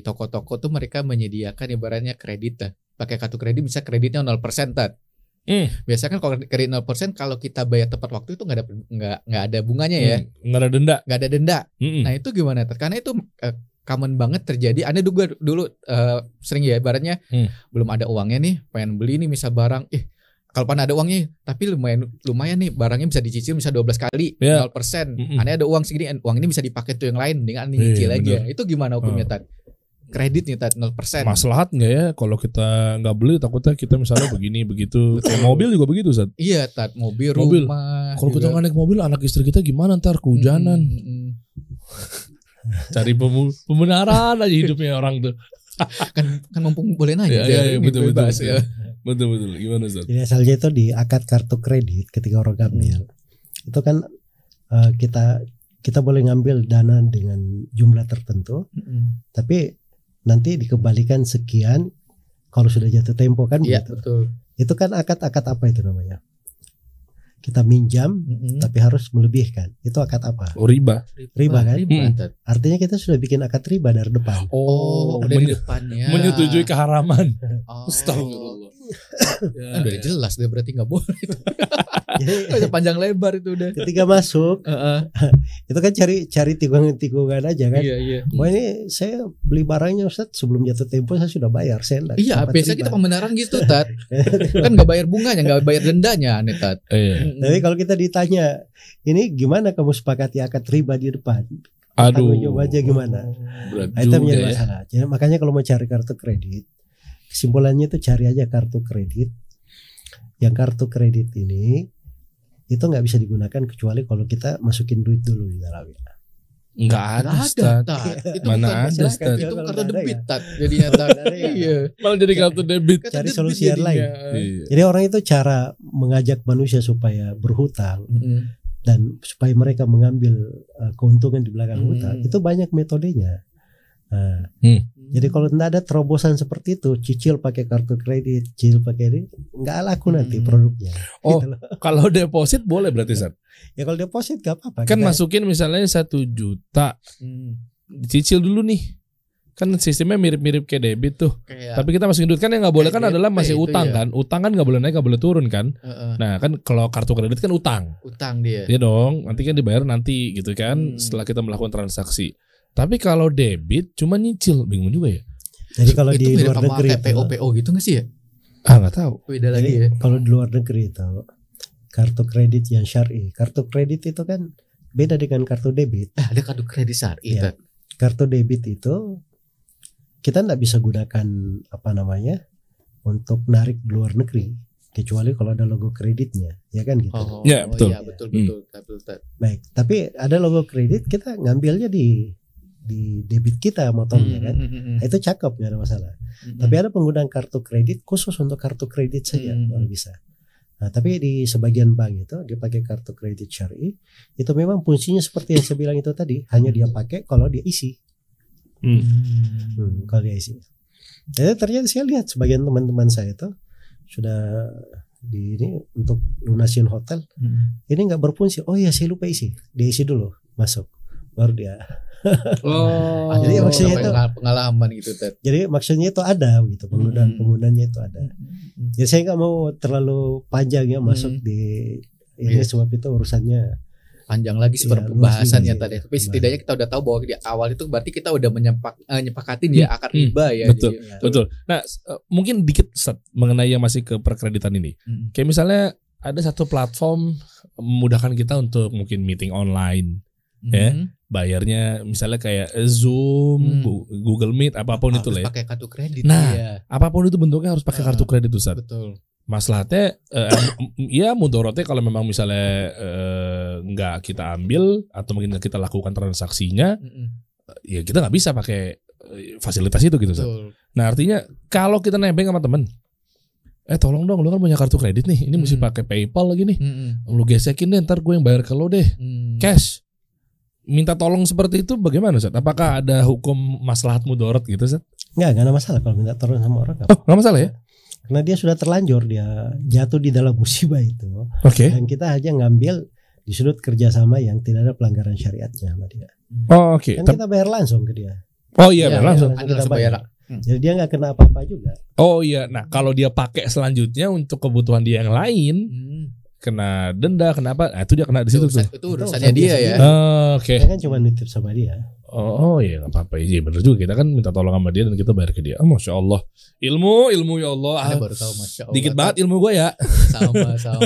[SPEAKER 1] toko-toko tuh mereka menyediakan ibaratnya kredit lah pakai kartu kredit bisa kreditnya 0% tat
[SPEAKER 2] Hmm.
[SPEAKER 1] biasanya kan kalau kredit 0% kalau kita bayar tepat waktu itu nggak ada nggak nggak ada bunganya ya
[SPEAKER 2] Hmm, Nggak ada denda.
[SPEAKER 1] nggak ada denda
[SPEAKER 2] Mm-mm.
[SPEAKER 1] Nah itu gimana? Karena itu eh, common banget terjadi. Anda juga dulu eh, sering ya ibaratnya
[SPEAKER 2] Hmm.
[SPEAKER 1] belum ada uangnya nih, pengen beli nih misal barang, ih kalau pan ada uangnya, tapi lumayan lumayan nih barangnya bisa dicicil bisa 12 kali
[SPEAKER 2] Ya.
[SPEAKER 1] 0%.
[SPEAKER 2] Mm-mm.
[SPEAKER 1] Aneh ada uang segini, uang ini bisa dipakai tuh yang lain, mendingan aneh
[SPEAKER 2] Iya,
[SPEAKER 1] nyicil aja.
[SPEAKER 2] bener.
[SPEAKER 1] Itu gimana hukumnya Tat? Kredit nih Tat 0%.
[SPEAKER 2] Maslahat nggak ya kalau kita nggak beli takutnya kita misalnya begini begitu. Kayak mobil juga begitu, Zat.
[SPEAKER 1] Iya Tat, mobil,
[SPEAKER 2] Mobil.
[SPEAKER 1] rumah.
[SPEAKER 2] Kalau kita naik mobil, anak istri kita gimana ntar kehujanan?
[SPEAKER 1] Mm, mm, mm.
[SPEAKER 2] Cari pembenaran aja hidupnya orang tuh.
[SPEAKER 1] kan kan mumpung boleh nanya
[SPEAKER 2] Iya,
[SPEAKER 1] aja
[SPEAKER 2] iya, iya,
[SPEAKER 1] ini
[SPEAKER 2] betul, betul,
[SPEAKER 1] bebas
[SPEAKER 2] betul.
[SPEAKER 1] ya.
[SPEAKER 2] betul betul. Gimana Ustaz?
[SPEAKER 3] Jadi asalnya itu di akad kartu kredit ketika orang ngambil. Itu kan eh, kita kita boleh ngambil dana dengan jumlah tertentu,
[SPEAKER 1] Mm-mm.
[SPEAKER 3] tapi nanti dikembalikan sekian kalau sudah jatuh tempo kan
[SPEAKER 1] Iya
[SPEAKER 3] begitu.
[SPEAKER 1] betul.
[SPEAKER 3] Itu kan akad-akad apa itu namanya? Kita minjam
[SPEAKER 1] Mm-mm.
[SPEAKER 3] tapi harus melebihkan. Itu akad apa?
[SPEAKER 2] Oh riba.
[SPEAKER 3] riba kan?
[SPEAKER 1] Riba,
[SPEAKER 2] Mm.
[SPEAKER 1] Tat.
[SPEAKER 3] Artinya kita sudah bikin akad riba dari depan.
[SPEAKER 1] Oh, udah di
[SPEAKER 2] menye-
[SPEAKER 1] depannya.
[SPEAKER 2] menyetujui keharaman.
[SPEAKER 1] Oh.
[SPEAKER 2] Astagfirullah.
[SPEAKER 1] Kan udah jelas dia berarti nggak boleh.
[SPEAKER 3] Jadi
[SPEAKER 1] panjang lebar itu udah.
[SPEAKER 3] ketika masuk
[SPEAKER 1] Heeh.
[SPEAKER 3] itu kan cari cari tikungan-tikungan aja kan.
[SPEAKER 1] Iya iya.
[SPEAKER 3] Wah ini saya beli barangnya Ustaz sebelum jatuh tempo saya sudah bayar saya enggak
[SPEAKER 1] Iya, biasa kita pembenaran gitu, Tat. kan nggak bayar bunganya, nggak bayar dendanya, aneh, Tat.
[SPEAKER 2] Iya.
[SPEAKER 3] Tapi kalau kita ditanya ini gimana kamu sepakati akad riba di depan?
[SPEAKER 2] Aduh.
[SPEAKER 3] Tanggung jawab aja gimana?
[SPEAKER 2] Berat
[SPEAKER 3] Nah, itu
[SPEAKER 2] ya.
[SPEAKER 3] masalah. Jadi makanya kalau mau cari kartu kredit, kesimpulannya itu cari aja kartu kredit. Yang kartu kredit ini itu nggak bisa digunakan kecuali kalau kita masukin duit dulu di dalamnya.
[SPEAKER 2] Enggak ada, Ustaz.
[SPEAKER 1] Tat. Itu
[SPEAKER 2] Mana
[SPEAKER 1] bukan
[SPEAKER 2] ada, Ustaz.
[SPEAKER 1] Itu
[SPEAKER 3] Kalau
[SPEAKER 1] kartu
[SPEAKER 3] ada
[SPEAKER 1] debit,
[SPEAKER 3] ya.
[SPEAKER 1] Tat. Jadinya Tat.
[SPEAKER 3] Ada ya.
[SPEAKER 1] Iya.
[SPEAKER 2] Malah jadi kartu debit.
[SPEAKER 3] Cari
[SPEAKER 1] debit
[SPEAKER 3] solusi yang lain.
[SPEAKER 2] Iya.
[SPEAKER 3] Jadi orang itu cara mengajak manusia supaya berhutang dan supaya mereka mengambil uh, keuntungan di belakang
[SPEAKER 1] Hmm.
[SPEAKER 3] hutang itu banyak metodenya. Nah,
[SPEAKER 2] Hmm.
[SPEAKER 3] Jadi kalau tidak ada terobosan seperti itu, cicil pakai kartu kredit, cicil pakai ini, nggak laku nanti
[SPEAKER 1] Hmm.
[SPEAKER 3] produknya.
[SPEAKER 2] Oh.
[SPEAKER 3] Gitu loh.
[SPEAKER 2] Kalau deposit boleh berarti Ustaz.
[SPEAKER 3] Ya kalau deposit gak apa-apa.
[SPEAKER 2] Kan
[SPEAKER 3] Kita-
[SPEAKER 2] masukin misalnya satu juta,
[SPEAKER 1] Hmm.
[SPEAKER 2] cicil dulu nih. Kan sistemnya mirip-mirip kayak debit tuh.
[SPEAKER 1] Kayak
[SPEAKER 2] Tapi kita masukin duit kan yang nggak boleh kan adalah masih utang
[SPEAKER 1] ya.
[SPEAKER 2] kan. Utang kan nggak boleh naik, nggak boleh turun kan.
[SPEAKER 1] Heeh.
[SPEAKER 2] Nah kan kalau kartu kredit kan utang.
[SPEAKER 1] utang dia.
[SPEAKER 2] Ya dong, nanti kan dibayar nanti gitu kan
[SPEAKER 1] Hmm.
[SPEAKER 2] setelah kita melakukan transaksi. Tapi kalau debit cuma nyicil, bingung juga ya.
[SPEAKER 3] Jadi kalau
[SPEAKER 1] itu
[SPEAKER 3] di luar negeri itu,
[SPEAKER 1] PO PO gitu nggak sih ya?
[SPEAKER 2] Ah nggak tahu.
[SPEAKER 1] Beda
[SPEAKER 3] jadi
[SPEAKER 1] lagi ya.
[SPEAKER 3] kalau di luar negeri itu kartu kredit yang syari, kartu kredit itu kan beda dengan kartu debit.
[SPEAKER 1] Eh, ada kartu kredit syari. Tat.
[SPEAKER 3] Kartu debit itu kita tidak bisa gunakan apa namanya untuk narik di luar negeri kecuali kalau ada logo kreditnya, ya kan gitu.
[SPEAKER 1] Oh,
[SPEAKER 2] Ya, betul.
[SPEAKER 1] Iya, betul
[SPEAKER 2] Hmm.
[SPEAKER 1] betul. betul, Tat.
[SPEAKER 3] Baik, tapi ada logo kredit kita ngambilnya di di debit kita motornya kan.
[SPEAKER 1] Hmm, hmm, hmm,
[SPEAKER 3] Nah, itu cakep nggak ada masalah.
[SPEAKER 1] hmm.
[SPEAKER 3] Tapi ada penggunaan kartu kredit khusus untuk kartu kredit saja
[SPEAKER 1] Hmm.
[SPEAKER 3] baru bisa. Nah, tapi di sebagian bank itu dia pakai kartu kredit syari itu memang fungsinya seperti yang saya bilang itu tadi, hanya dia pakai kalau dia isi.
[SPEAKER 2] Hmm.
[SPEAKER 3] Hmm, kalau dia isi. Jadi ternyata saya lihat sebagian teman-teman saya itu sudah di ini untuk lunasin hotel
[SPEAKER 1] Hmm.
[SPEAKER 3] ini nggak berfungsi. Oh iya saya lupa isi. Dia isi dulu masuk baru dia.
[SPEAKER 2] Oh,
[SPEAKER 3] Jadi maksudnya itu-
[SPEAKER 1] pengal- pengalaman gitu, Tat.
[SPEAKER 3] Jadi maksudnya itu ada gitu penggunaan
[SPEAKER 1] Hmm.
[SPEAKER 3] penggunaannya itu ada.
[SPEAKER 1] Hmm.
[SPEAKER 3] Jadi saya nggak mau terlalu panjang ya masuk
[SPEAKER 1] Hmm.
[SPEAKER 3] di ini
[SPEAKER 1] Iya.
[SPEAKER 3] sebab itu urusannya
[SPEAKER 1] panjang lagi
[SPEAKER 3] Iya,
[SPEAKER 1] seperti
[SPEAKER 3] luas
[SPEAKER 1] pembahasannya
[SPEAKER 3] juga sih.
[SPEAKER 1] tadi. Tapi setidaknya kita udah tahu bahwa di awal itu berarti kita udah menyepak, eh, nyepakatin ya akar
[SPEAKER 2] Hmm,
[SPEAKER 1] riba ya.
[SPEAKER 2] betul.
[SPEAKER 1] Jadi,
[SPEAKER 2] Betul. Nah, eh, mungkin dikit Ustaz, mengenai yang masih ke perkreditan ini.
[SPEAKER 1] Hmm.
[SPEAKER 2] Kayak misalnya ada satu platform memudahkan kita untuk mungkin meeting online, Ya.
[SPEAKER 1] Hmm.
[SPEAKER 2] bayarnya misalnya kayak Zoom,
[SPEAKER 1] Hmm.
[SPEAKER 2] Google Meet, apa pun itu
[SPEAKER 1] Harus
[SPEAKER 2] lah ya.
[SPEAKER 1] pakai kartu kredit.
[SPEAKER 2] Nah,
[SPEAKER 1] iya.
[SPEAKER 2] Apa pun itu bentuknya harus pakai
[SPEAKER 1] Ah.
[SPEAKER 2] kartu kredit Ustaz.
[SPEAKER 1] betul.
[SPEAKER 2] Maslahatnya eh, em- ya mudorotnya kalau memang misalnya eh, nggak kita ambil atau mungkin kita lakukan transaksinya,
[SPEAKER 1] Mm-mm.
[SPEAKER 2] ya kita nggak bisa pakai eh, fasilitas itu gitu. Ustaz.
[SPEAKER 1] Betul.
[SPEAKER 2] Nah artinya kalau kita nebeng sama temen, eh tolong dong lu kan punya kartu kredit nih, ini mesti
[SPEAKER 1] Hmm.
[SPEAKER 2] pakai PayPal lagi nih,
[SPEAKER 1] Mm-mm.
[SPEAKER 2] lu gesekin deh ntar gue yang bayar ke lo deh,
[SPEAKER 1] Hmm.
[SPEAKER 2] cash. Minta tolong seperti itu bagaimana Ustaz? Apakah ada hukum maslahat mudorot gitu Ustaz?
[SPEAKER 3] nggak nggak ada masalah kalau minta tolong sama orang
[SPEAKER 2] Oh nggak masalah ya?
[SPEAKER 3] karena dia sudah terlanjur dia jatuh di dalam musibah itu
[SPEAKER 2] Oke.
[SPEAKER 3] dan kita hanya ngambil di sudut kerjasama yang tidak ada pelanggaran syariatnya sama dia
[SPEAKER 2] Oh oke.
[SPEAKER 3] kan
[SPEAKER 2] Tap-
[SPEAKER 3] kita bayar langsung ke dia
[SPEAKER 2] Oh iya
[SPEAKER 1] Iya,
[SPEAKER 2] bayar langsung.
[SPEAKER 1] Anda langsung bayar.
[SPEAKER 3] jadi dia nggak kena apa-apa juga
[SPEAKER 2] Oh iya. Nah kalau dia pakai selanjutnya untuk kebutuhan dia yang lain,
[SPEAKER 1] Hmm.
[SPEAKER 2] Kena denda, kenapa? Nah, itu dia kena di
[SPEAKER 1] Itu,
[SPEAKER 2] situ tuh.
[SPEAKER 1] itu urusannya
[SPEAKER 3] urusan
[SPEAKER 1] dia
[SPEAKER 3] dia
[SPEAKER 1] ya.
[SPEAKER 2] Oh, Oke.
[SPEAKER 3] Dia kan cuma nitip sama dia
[SPEAKER 2] Oh, oh iya nggak apa-apa. Iya bener juga. Kita kan minta tolong sama dia dan kita bayar ke dia. Oh, Masya Allah. Ilmu, ilmu ya Allah.
[SPEAKER 1] Anda
[SPEAKER 2] Ah,
[SPEAKER 1] baru tahu masya Allah.
[SPEAKER 2] Dikit banget ilmu gue ya.
[SPEAKER 1] Sama sama.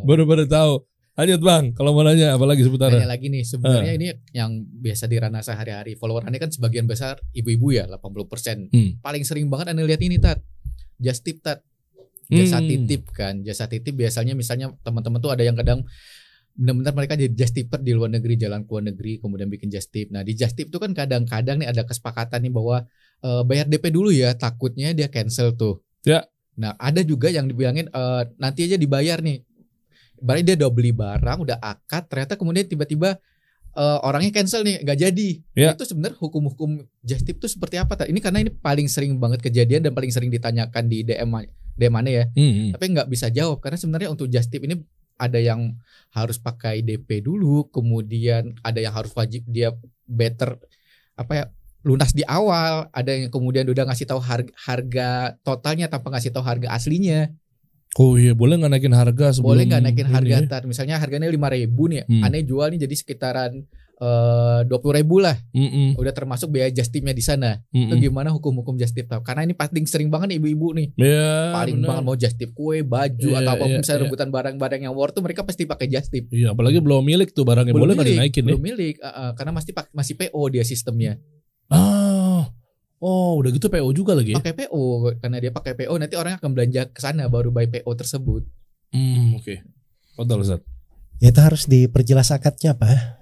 [SPEAKER 2] Baru-baru tahu. Lanjut bang. Kalau mau nanya apa lagi seputar?
[SPEAKER 1] Tanya lagi nih sebenarnya ini yang biasa di ranah sehari-hari followerannya kan sebagian besar ibu-ibu ya 80%
[SPEAKER 2] Hmm.
[SPEAKER 1] paling sering banget anda lihat ini tat just tip tat jasa
[SPEAKER 2] Hmm.
[SPEAKER 1] titip kan jasa titip biasanya misalnya teman-teman tuh ada yang kadang benar-benar mereka jadi just tipper di luar negeri jalan ke luar negeri kemudian bikin just tip nah di just tip tuh kan kadang-kadang nih ada kesepakatan nih bahwa eh, bayar DP dulu ya takutnya dia cancel tuh
[SPEAKER 2] Ya.
[SPEAKER 1] Nah, ada juga yang dibilangin eh, nanti aja dibayar nih. Berarti dia udah beli barang, udah akad, ternyata kemudian tiba-tiba eh, orangnya cancel nih, nggak jadi.
[SPEAKER 2] Ya.
[SPEAKER 1] Itu sebenarnya hukum-hukum just tip itu seperti apa? Ini karena ini paling sering banget kejadian dan paling sering ditanyakan di DM DM mana ya.
[SPEAKER 2] Hmm, hmm.
[SPEAKER 1] Tapi nggak bisa jawab karena sebenarnya untuk just tip ini ada yang harus pakai DP dulu, kemudian ada yang harus wajib dia better apa ya lunas di awal, ada yang kemudian udah ngasih tahu harga, harga totalnya tanpa ngasih tahu harga aslinya.
[SPEAKER 2] Oh iya, boleh nggak naikin harga sebelum
[SPEAKER 1] Boleh nggak naikin harga
[SPEAKER 2] ya?
[SPEAKER 1] tar? Misalnya harganya lima ribu nih,
[SPEAKER 2] Hmm.
[SPEAKER 1] aneh jual nih jadi sekitaran dua puluh ribu lah.
[SPEAKER 2] Mm-mm,
[SPEAKER 1] Udah termasuk biaya just tipnya di sana.
[SPEAKER 2] mm-mm.
[SPEAKER 1] Itu gimana hukum-hukum just tip? Tar? Karena ini paling sering banget nih ibu-ibu nih.
[SPEAKER 2] Ya,
[SPEAKER 1] paling
[SPEAKER 2] benar.
[SPEAKER 1] banget mau just tip kue, baju
[SPEAKER 2] Iya,
[SPEAKER 1] atau apa pun
[SPEAKER 2] iya,
[SPEAKER 1] misalnya
[SPEAKER 2] iya.
[SPEAKER 1] rebutan barang-barang yang worth tuh mereka pasti pakai just tip.
[SPEAKER 2] Iya, apalagi belum milik tuh barangnya boleh nggak dinaikin ya?
[SPEAKER 1] belum milik, uh, uh, karena masih pak- masih PO dia sistemnya.
[SPEAKER 2] Ah, oh udah gitu PO juga lagi ya?
[SPEAKER 1] Pakai PO karena dia pakai PO nanti orang akan belanja ke sana baru buy PO tersebut.
[SPEAKER 2] Hmm, oke. Betul Ustaz.
[SPEAKER 3] Ya itu harus diperjelas akadnya apa.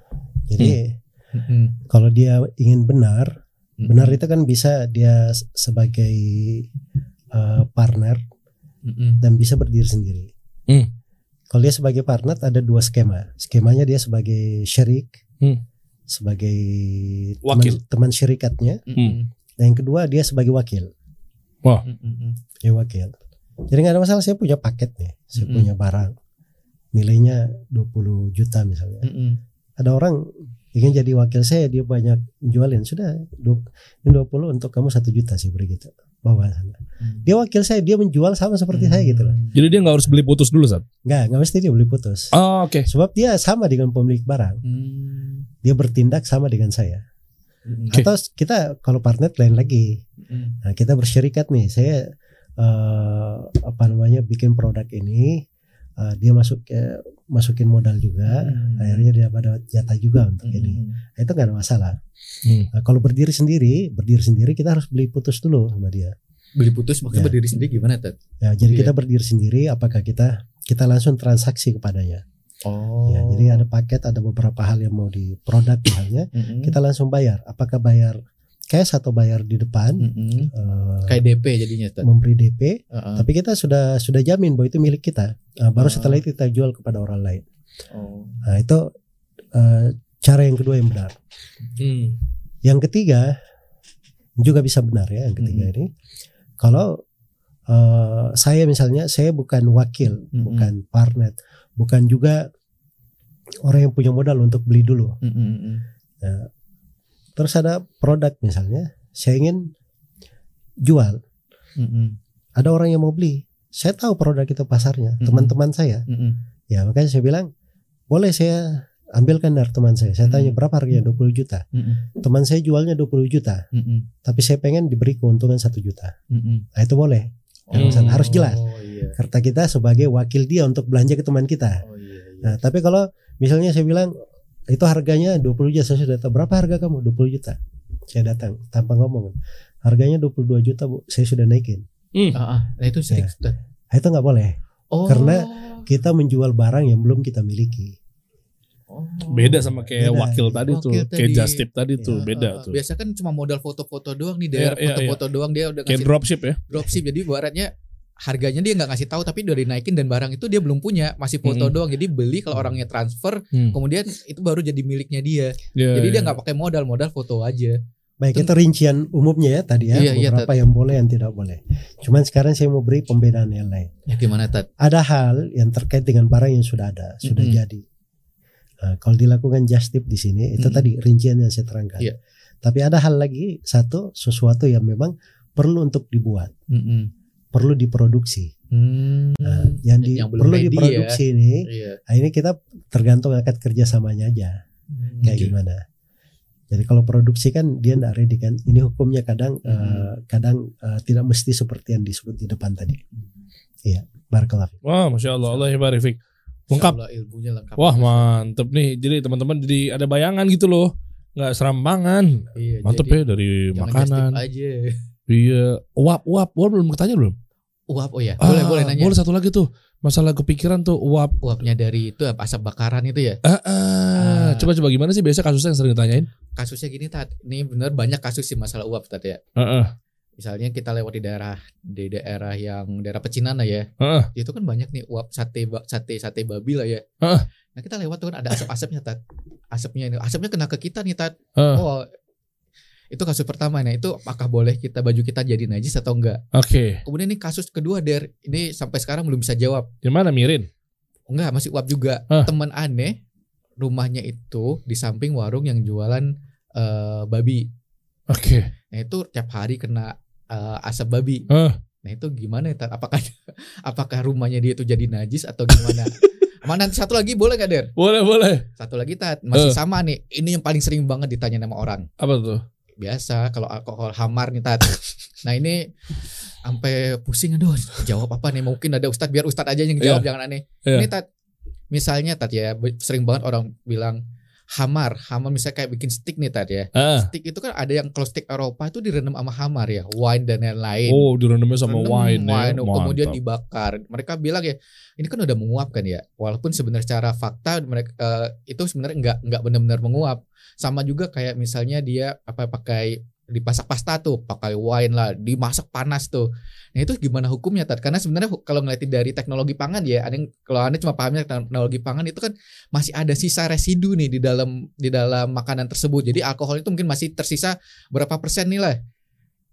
[SPEAKER 3] Jadi
[SPEAKER 1] Hmm.
[SPEAKER 3] kalau dia ingin benar, benar itu kan bisa dia sebagai uh, partner
[SPEAKER 1] Mm-mm.
[SPEAKER 3] dan bisa berdiri sendiri.
[SPEAKER 2] Hmm.
[SPEAKER 3] Kalau dia sebagai partner ada dua skema. Skemanya dia sebagai syirik,
[SPEAKER 2] Hmm.
[SPEAKER 3] sebagai
[SPEAKER 2] Wakil.
[SPEAKER 3] teman, teman syirikatnya.
[SPEAKER 1] Mm-mm.
[SPEAKER 3] Dan yang kedua dia sebagai wakil,
[SPEAKER 1] Mm-mm.
[SPEAKER 3] ya wakil. Jadi nggak ada masalah saya punya paket nih, saya
[SPEAKER 1] Mm-mm.
[SPEAKER 3] punya barang nilainya 20 juta misalnya.
[SPEAKER 1] Mm-mm.
[SPEAKER 3] Ada orang ingin jadi wakil saya dia banyak jualin sudah du- ini 20 untuk kamu satu juta sih beri gitu bawa sana. Dia wakil saya dia menjual sama seperti saya gitu loh.
[SPEAKER 2] Jadi dia nggak harus beli putus dulu Ustaz?
[SPEAKER 3] Nggak nggak mesti dia beli putus.
[SPEAKER 2] Oh, oke.
[SPEAKER 3] Sebab dia sama dengan pemilik barang.
[SPEAKER 1] Mm.
[SPEAKER 3] Dia bertindak sama dengan saya.
[SPEAKER 1] Mm-mm.
[SPEAKER 2] Oke.
[SPEAKER 3] Atau kita kalau partner lain lagi. Nah, kita bersyirikat nih. Saya eh, apa namanya bikin produk ini eh, dia masuk eh, masukin modal juga.
[SPEAKER 1] Hmm.
[SPEAKER 3] Akhirnya dia pada jatah juga untuk ini.
[SPEAKER 1] Mm-mm.
[SPEAKER 3] Nah, itu nggak ada masalah.
[SPEAKER 2] Hmm.
[SPEAKER 3] Nah, kalau berdiri sendiri, berdiri sendiri kita harus beli putus dulu sama dia.
[SPEAKER 1] Beli putus maksudnya
[SPEAKER 3] Ya.
[SPEAKER 1] berdiri sendiri gimana Tat?
[SPEAKER 3] Ya, jadi
[SPEAKER 1] Iya.
[SPEAKER 3] kita berdiri sendiri. Apakah kita kita langsung transaksi kepadanya?
[SPEAKER 1] Oh.
[SPEAKER 3] Ya, jadi ada paket, ada beberapa hal yang mau di produk misalnya,
[SPEAKER 1] Mm-mm.
[SPEAKER 3] kita langsung bayar. Apakah bayar cash atau bayar di depan?
[SPEAKER 1] Mm-mm.
[SPEAKER 3] eh,
[SPEAKER 1] kayak DP jadinya Tat.
[SPEAKER 3] memberi DP,
[SPEAKER 1] Uh-uh.
[SPEAKER 3] tapi kita sudah sudah jamin bahwa itu milik kita. Nah, baru
[SPEAKER 1] Ah.
[SPEAKER 3] setelah itu kita jual kepada orang lain.
[SPEAKER 1] Oh.
[SPEAKER 3] Nah, itu eh, cara yang kedua yang benar.
[SPEAKER 2] Hmm.
[SPEAKER 3] Yang ketiga juga bisa benar ya. Yang ketiga
[SPEAKER 1] Mhm.
[SPEAKER 3] ini, kalau eh, saya misalnya saya bukan wakil,
[SPEAKER 1] Mhm.
[SPEAKER 3] bukan partner, bukan juga orang yang punya modal untuk beli dulu.
[SPEAKER 1] Mm-mm.
[SPEAKER 3] Terus ada produk misalnya, saya ingin jual,
[SPEAKER 1] Mm-mm.
[SPEAKER 3] ada orang yang mau beli. Saya tahu produk itu pasarnya,
[SPEAKER 1] Mhm.
[SPEAKER 3] teman-teman saya.
[SPEAKER 1] Mm-mm.
[SPEAKER 3] Ya makanya saya bilang boleh saya ambilkan dari teman saya. Saya tanya berapa harganya 20 juta.
[SPEAKER 1] Mm-mm.
[SPEAKER 3] Teman saya jualnya 20 juta,
[SPEAKER 1] Mm-mm.
[SPEAKER 3] tapi saya pengen diberi keuntungan satu juta.
[SPEAKER 1] Mm-mm.
[SPEAKER 3] Nah itu boleh.
[SPEAKER 2] Oh.
[SPEAKER 3] harus jelas.
[SPEAKER 1] Oh iya.
[SPEAKER 3] Karena kita sebagai wakil dia untuk belanja ke teman kita.
[SPEAKER 1] Oh iya. iya.
[SPEAKER 3] Nah tapi kalau misalnya saya bilang itu harganya 20 juta, saya sudah tahu berapa harga kamu 20 juta. Saya datang tanpa ngomong. Harganya 22 juta bu, saya sudah naikin.
[SPEAKER 2] Hmm.
[SPEAKER 1] Ah, ah. Nah itu. Tat.
[SPEAKER 3] Nah, itu nggak boleh.
[SPEAKER 1] Oh.
[SPEAKER 3] Karena Kita menjual barang yang belum kita miliki.
[SPEAKER 1] Oh.
[SPEAKER 2] Beda sama kayak
[SPEAKER 3] Beda.
[SPEAKER 2] wakil tadi tuh,
[SPEAKER 1] Wakil
[SPEAKER 2] kayak
[SPEAKER 1] tadi.
[SPEAKER 2] just tip tadi tuh,
[SPEAKER 1] Ya,
[SPEAKER 2] beda
[SPEAKER 1] ah,
[SPEAKER 2] tuh.
[SPEAKER 1] Biasa kan cuma modal foto-foto doang nih
[SPEAKER 2] Iya,
[SPEAKER 1] dari
[SPEAKER 2] iya,
[SPEAKER 1] foto-foto doang dia udah
[SPEAKER 2] Kayak dropship ya.
[SPEAKER 1] dropship. Jadi baratnya harganya dia nggak ngasih tahu tapi udah dinaikin dan barang itu dia belum punya masih foto
[SPEAKER 2] Mm-mm.
[SPEAKER 1] doang jadi beli kalau orangnya transfer
[SPEAKER 2] Hmm.
[SPEAKER 1] kemudian itu baru jadi miliknya dia
[SPEAKER 2] Ya,
[SPEAKER 1] jadi dia
[SPEAKER 2] ya.
[SPEAKER 1] nggak pakai modal modal foto aja
[SPEAKER 3] Baik itu rincian umumnya ya tadi ya
[SPEAKER 1] Iya, iya,
[SPEAKER 3] beberapa yang boleh yang tidak boleh. Cuman sekarang saya mau beri pembedaan yang lain.
[SPEAKER 1] ya gimana tat
[SPEAKER 3] Ada hal yang terkait dengan barang yang sudah ada, sudah jadi. Nah, kalau dilakukan just tip di sini itu tadi rincian yang saya terangkan.
[SPEAKER 1] Iya.
[SPEAKER 3] Tapi ada hal lagi satu sesuatu yang memang perlu untuk dibuat,
[SPEAKER 1] Mm-mm.
[SPEAKER 3] Perlu diproduksi.
[SPEAKER 1] Hmm.
[SPEAKER 3] Nah, yang, di,
[SPEAKER 1] Yang
[SPEAKER 3] perlu
[SPEAKER 1] ya.
[SPEAKER 3] diproduksi ini,
[SPEAKER 1] iya
[SPEAKER 3] nah ini kita tergantung akad kerjasamanya aja. kayak
[SPEAKER 2] Oke.
[SPEAKER 3] gimana. Jadi kalau produksi kan dia tidak ready kan. Ini hukumnya kadang
[SPEAKER 1] Mhm.
[SPEAKER 3] eh, kadang eh, tidak mesti seperti yang disebut di depan tadi. Iya, barakallahu. fiik.
[SPEAKER 2] Wah, masya Allah, Allah barik fik. Lengkap.
[SPEAKER 1] Allah ilmunya lengkap
[SPEAKER 2] Wah, mantep nih. Jadi teman-teman jadi ada bayangan gitu loh. Nggak serampangan.
[SPEAKER 1] iya,
[SPEAKER 2] Mantep
[SPEAKER 1] jadi
[SPEAKER 2] ya dari makanan.
[SPEAKER 1] aja
[SPEAKER 2] Iya. Uap, uap, uap belum ketanya belum?
[SPEAKER 1] uap oh ya boleh
[SPEAKER 2] Ah,
[SPEAKER 1] boleh nanya
[SPEAKER 2] Boleh satu lagi tuh. Masalah kepikiran tuh uap.
[SPEAKER 1] uapnya dari itu apa asap bakaran itu ya
[SPEAKER 2] Ah, ah.
[SPEAKER 1] Ah.
[SPEAKER 2] Coba coba gimana sih biasa kasusnya yang sering ditanyain?
[SPEAKER 1] kasusnya gini tat ini bener banyak kasus sih masalah uap tat ya
[SPEAKER 2] Ah, ah.
[SPEAKER 1] misalnya kita lewat di daerah di daerah yang daerah pecinan lah ya
[SPEAKER 2] Heeh.
[SPEAKER 1] itu kan banyak nih uap sate sate sate babi lah ya
[SPEAKER 2] Heeh.
[SPEAKER 1] nah kita lewat tuh kan ada asap-asapnya tat asapnya ini asapnya kena ke kita nih tat
[SPEAKER 2] Heeh.
[SPEAKER 1] oh itu kasus pertama nah itu apakah boleh kita baju kita jadi najis atau enggak
[SPEAKER 2] Oke.
[SPEAKER 1] kemudian ini kasus kedua der ini sampai sekarang belum bisa jawab
[SPEAKER 2] Di mana Mirin?
[SPEAKER 1] enggak masih uap juga
[SPEAKER 2] Hah?
[SPEAKER 1] teman aneh rumahnya itu di samping warung yang jualan eh, babi
[SPEAKER 2] Oke.
[SPEAKER 1] nah itu tiap hari kena eh, asap babi
[SPEAKER 2] Hah?
[SPEAKER 1] Nah itu gimana ya? Apakah apakah rumahnya dia itu jadi najis atau gimana? Mana satu lagi boleh gak Der?
[SPEAKER 2] Boleh, boleh.
[SPEAKER 1] Satu lagi tat masih
[SPEAKER 2] Eh.
[SPEAKER 1] sama nih. Ini yang paling sering banget ditanya sama orang.
[SPEAKER 2] Apa tuh?
[SPEAKER 1] Biasa kalau alkohol hamar nih tat. Nah ini sampai pusing aduh jawab apa nih mungkin ada ustadz biar ustadz aja yang jawab jangan aneh.
[SPEAKER 2] Iya.
[SPEAKER 1] Ini tat misalnya tat ya sering banget orang bilang hamar hamar misalnya kayak bikin stick nih tat ya
[SPEAKER 2] Ah.
[SPEAKER 1] stick itu kan ada yang kalau stick Eropa itu direndam sama hamar ya wine dan lain-lain
[SPEAKER 2] Oh, direndamnya sama
[SPEAKER 1] Rendam
[SPEAKER 2] wine, ya.
[SPEAKER 1] wine, kemudian
[SPEAKER 2] Mantap.
[SPEAKER 1] dibakar. Mereka bilang ya ini kan udah menguap kan ya. Walaupun sebenarnya secara fakta mereka eh, itu sebenarnya nggak nggak benar-benar menguap. Sama juga kayak misalnya dia apa pakai dipasak pasta tuh, pakai wine lah, dimasak panas tuh. Nah itu gimana hukumnya Tat? Karena sebenarnya kalau ngeliatin dari teknologi pangan ya, ada yang kalau anda cuma pahamnya teknologi pangan itu kan masih ada sisa residu nih di dalam di dalam makanan tersebut. Jadi alkohol itu mungkin masih tersisa berapa persen nih lah.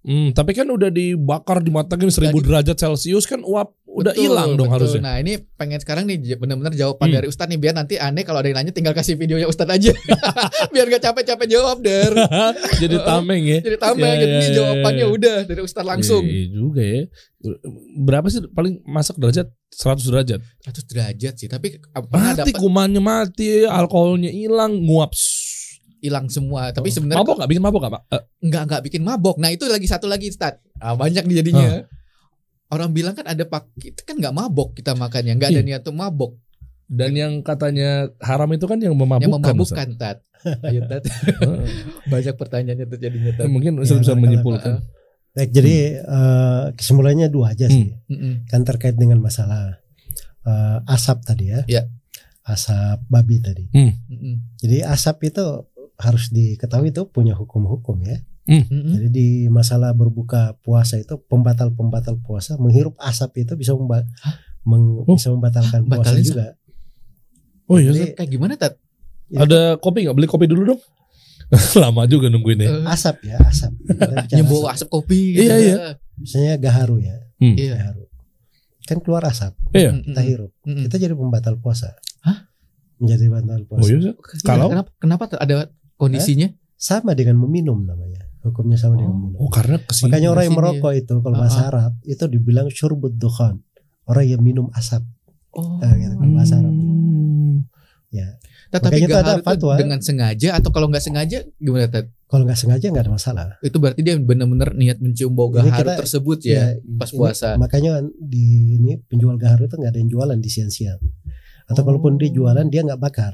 [SPEAKER 2] Hmm, tapi kan udah dibakar dimatangin 1000
[SPEAKER 1] Udah di-
[SPEAKER 2] derajat Celcius kan uap udah hilang dong
[SPEAKER 1] betul.
[SPEAKER 2] harusnya.
[SPEAKER 1] Nah ini pengen sekarang nih benar-benar jawaban
[SPEAKER 2] Hmm.
[SPEAKER 1] dari Ustadz nih biar nanti aneh kalau ada yang nanya tinggal kasih videonya Ustadz aja biar gak capek-capek jawab der.
[SPEAKER 2] Jadi tameng ya.
[SPEAKER 1] Jadi tambah
[SPEAKER 2] Ya,
[SPEAKER 1] gitu
[SPEAKER 2] ya, ya,
[SPEAKER 1] jawabannya
[SPEAKER 2] ya.
[SPEAKER 1] udah dari Ustadz langsung.
[SPEAKER 2] Iya, iya juga ya. Berapa sih paling masak derajat? 100 derajat.
[SPEAKER 1] 100 derajat sih tapi apa- pernah
[SPEAKER 2] Mati kumannya mati, alkoholnya hilang, nguap.
[SPEAKER 1] hilang semua. Tapi
[SPEAKER 2] Oh,
[SPEAKER 1] sebenarnya
[SPEAKER 2] mabok gak bikin mabok gak, Pak? Eh,
[SPEAKER 1] nggak nggak bikin mabok. Nah itu lagi satu lagi Ustadz. Ah, banyak nih jadinya. Orang bilang kan ada pak itu kan nggak mabok kita makannya nggak ada
[SPEAKER 2] Iya.
[SPEAKER 1] niat tuh mabok
[SPEAKER 2] dan yang katanya haram itu kan yang memabukkan.
[SPEAKER 1] yang
[SPEAKER 2] Ustaz.
[SPEAKER 1] memabukkan tat Ayo, Tat.
[SPEAKER 2] Heeh.
[SPEAKER 1] banyak pertanyaannya tuh jadinya tat
[SPEAKER 2] Mungkin
[SPEAKER 3] Ya,
[SPEAKER 2] bisa menyimpulkan.
[SPEAKER 3] Baik, jadi eh, kesimpulannya dua aja sih.
[SPEAKER 1] Mm-mm.
[SPEAKER 3] Kan terkait dengan masalah eh, asap tadi ya.
[SPEAKER 1] Ya.
[SPEAKER 3] Asap babi tadi.
[SPEAKER 1] Mm-mm.
[SPEAKER 3] Jadi asap itu harus diketahui itu punya hukum-hukum ya.
[SPEAKER 1] Mm-mm.
[SPEAKER 3] Jadi di masalah berbuka puasa itu pembatal-pembatal puasa menghirup asap itu bisa memba- meng-
[SPEAKER 2] Oh.
[SPEAKER 3] bisa membatalkan puasa
[SPEAKER 1] Batalin,
[SPEAKER 3] juga.
[SPEAKER 2] Oh iya.
[SPEAKER 3] Jadi
[SPEAKER 1] kayak gimana tat
[SPEAKER 2] Ada kopi nggak? Beli kopi dulu dong. Lama juga nungguin ya.
[SPEAKER 1] Eh,
[SPEAKER 3] asap ya asap. Bicara
[SPEAKER 1] nyembuh
[SPEAKER 3] asap.
[SPEAKER 1] asap kopi
[SPEAKER 2] Iya, iya.
[SPEAKER 3] Misalnya gaharu ya.
[SPEAKER 2] Hmm.
[SPEAKER 1] Iya.
[SPEAKER 3] Gaharu. Kan keluar asap,
[SPEAKER 2] Iya.
[SPEAKER 3] kita hirup.
[SPEAKER 1] Mm-mm.
[SPEAKER 3] Kita jadi pembatal puasa.
[SPEAKER 1] Hah?
[SPEAKER 3] Menjadi pembatal puasa.
[SPEAKER 2] Oh iya. Kalau-
[SPEAKER 1] kenapa kenapa ada kondisinya
[SPEAKER 3] Sama dengan meminum namanya. Hukumnya sama dengan meminum.
[SPEAKER 2] Oh karena ke sini.
[SPEAKER 3] Makanya orang yang merokok itu kalau
[SPEAKER 1] Ah,
[SPEAKER 3] bahasa
[SPEAKER 1] ah.
[SPEAKER 3] Arab itu dibilang syurbut dukhan. Orang yang minum asap.
[SPEAKER 1] oh
[SPEAKER 3] Ah, gitu. Kalau bahasa Arab.
[SPEAKER 2] Hmm.
[SPEAKER 3] Ya.
[SPEAKER 1] Tat, tapi
[SPEAKER 3] Makanya itu ada fatwa.
[SPEAKER 1] dengan sengaja atau kalau nggak sengaja gimana tat
[SPEAKER 3] Kalau nggak sengaja nggak ada masalah.
[SPEAKER 1] itu berarti dia benar-benar niat mencium bau
[SPEAKER 3] Ini
[SPEAKER 1] gaharu
[SPEAKER 3] kita-
[SPEAKER 1] tersebut ya, pas
[SPEAKER 3] ini-
[SPEAKER 1] puasa
[SPEAKER 3] Makanya di ini penjual gaharu itu nggak ada yang jualan di siang-siang. Atau
[SPEAKER 1] Oh.
[SPEAKER 3] kalaupun dia jualan dia nggak bakar.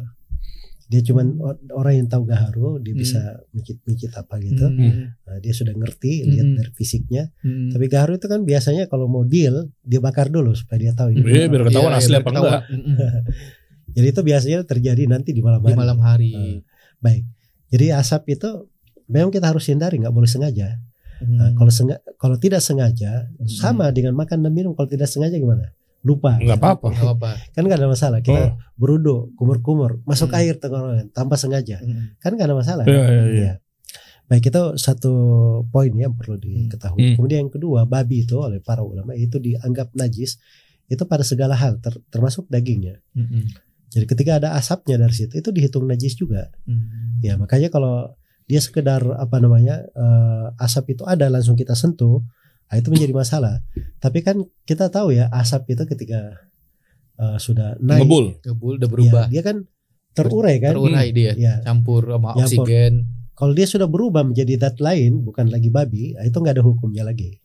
[SPEAKER 3] Dia cuman or- orang yang tahu gaharu dia
[SPEAKER 1] Hmm.
[SPEAKER 3] bisa mikit-mikit apa gitu.
[SPEAKER 1] Hmm.
[SPEAKER 3] Nah, dia sudah ngerti lihat
[SPEAKER 1] Hmm.
[SPEAKER 3] dari fisiknya.
[SPEAKER 1] Hmm.
[SPEAKER 3] Tapi gaharu itu kan biasanya kalau mau deal dia bakar dulu supaya dia tahu ini.
[SPEAKER 2] Iya, biar ketahuan
[SPEAKER 1] Iya,
[SPEAKER 2] asli
[SPEAKER 1] iya,
[SPEAKER 2] apa enggak.
[SPEAKER 1] Mm-mm.
[SPEAKER 3] Jadi itu biasanya terjadi nanti di malam
[SPEAKER 1] di
[SPEAKER 3] hari.
[SPEAKER 1] malam hari
[SPEAKER 3] Hmm. Baik. Jadi asap itu memang kita harus hindari, nggak boleh sengaja. Nah,
[SPEAKER 1] Hmm.
[SPEAKER 3] kalau senga- kalau tidak sengaja
[SPEAKER 1] Hmm.
[SPEAKER 3] sama dengan makan dan minum. Kalau tidak sengaja gimana? Lupa.
[SPEAKER 2] Nggak apa-apa.
[SPEAKER 1] Nggak apa-apa
[SPEAKER 3] Kan nggak ada masalah.
[SPEAKER 2] Oh.
[SPEAKER 3] Kita berudu, kumur-kumur, masuk
[SPEAKER 1] Hmm.
[SPEAKER 3] air tenggorokan tanpa sengaja.
[SPEAKER 1] Mm-mm.
[SPEAKER 3] Kan nggak ada masalah.
[SPEAKER 2] Iya, iya, iya.
[SPEAKER 3] Ya. Baik itu satu poin ya yang perlu diketahui.
[SPEAKER 2] Hmm.
[SPEAKER 3] Kemudian yang kedua, babi itu oleh para ulama itu dianggap najis itu pada segala hal, ter- termasuk dagingnya.
[SPEAKER 1] Mm-mm.
[SPEAKER 3] Jadi ketika ada asapnya dari situ itu dihitung najis juga.
[SPEAKER 1] Mm.
[SPEAKER 3] Ya makanya kalau dia sekedar apa namanya eh, asap itu ada langsung kita sentuh, nah itu menjadi masalah. Tapi kan kita tahu ya asap itu ketika eh, sudah naik,
[SPEAKER 2] Ngebul.
[SPEAKER 1] Ngebul udah
[SPEAKER 3] ya,
[SPEAKER 1] berubah
[SPEAKER 3] dia kan terurai kan.
[SPEAKER 1] terurai dia
[SPEAKER 3] Ya,
[SPEAKER 1] campur sama
[SPEAKER 3] Nyampur.
[SPEAKER 1] oksigen
[SPEAKER 3] kalau dia sudah berubah menjadi zat lain, bukan lagi babi, nah itu nggak ada hukumnya lagi.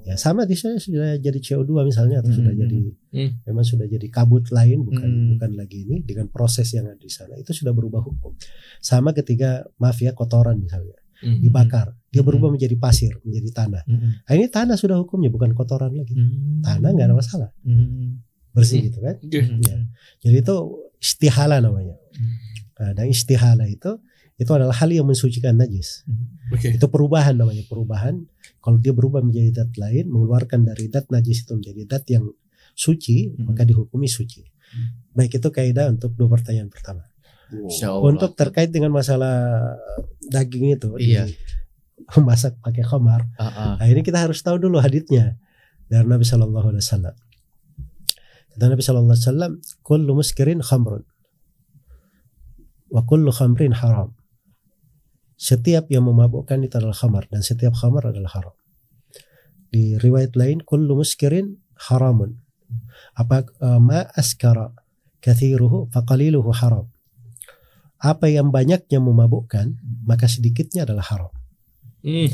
[SPEAKER 3] Ya sama di sana sudah jadi CO2 misalnya atau sudah
[SPEAKER 1] Hmm.
[SPEAKER 3] jadi
[SPEAKER 2] Hmm.
[SPEAKER 3] memang sudah jadi kabut lain bukan
[SPEAKER 1] Hmm.
[SPEAKER 3] bukan lagi ini dengan proses yang ada di sana itu sudah berubah hukum. Sama ketika maaf ya kotoran misalnya
[SPEAKER 2] Hmm.
[SPEAKER 3] dibakar, dia
[SPEAKER 1] Hmm.
[SPEAKER 3] berubah menjadi pasir, menjadi tanah.
[SPEAKER 1] Mm-mm.
[SPEAKER 3] Nah, ini tanah sudah hukumnya bukan kotoran lagi.
[SPEAKER 1] Mm.
[SPEAKER 3] Tanah nggak ada masalah,
[SPEAKER 1] Mm.
[SPEAKER 3] bersih
[SPEAKER 2] Hmm.
[SPEAKER 3] gitu kan.
[SPEAKER 2] Oke.
[SPEAKER 3] Ya. Jadi itu istihala namanya.
[SPEAKER 1] Hmm.
[SPEAKER 3] Nah, dan istihala itu itu adalah hal yang mensucikan najis.
[SPEAKER 2] Oke.
[SPEAKER 3] Itu perubahan namanya, perubahan Kalau dia berubah menjadi dat lain, mengeluarkan dari dat najis itu menjadi dat yang suci,
[SPEAKER 1] Hmm.
[SPEAKER 3] maka dihukumi suci. Baik itu kaidah untuk dua pertanyaan pertama.
[SPEAKER 1] Insya Allah.
[SPEAKER 3] Untuk terkait dengan masalah daging itu,
[SPEAKER 1] Iya.
[SPEAKER 3] di- memasak pakai khamar,
[SPEAKER 1] ah.
[SPEAKER 3] Nah ini kita harus tahu dulu haditnya dari Nabi Shallallahu Alaihi Wasallam. Kata Nabi Shallallahu Alaihi Wasallam, "Kullu muskirin khamrun, wa kullu khamrin haram." Setiap yang memabukkan itu adalah khamar dan setiap khamar adalah haram. Di riwayat lain, "Kullu muskirin haramun." Apa eh, ma askara kathiruhu faqaliluhu haram. Apa yang banyaknya memabukkan, maka sedikitnya adalah haram.
[SPEAKER 2] Hmm.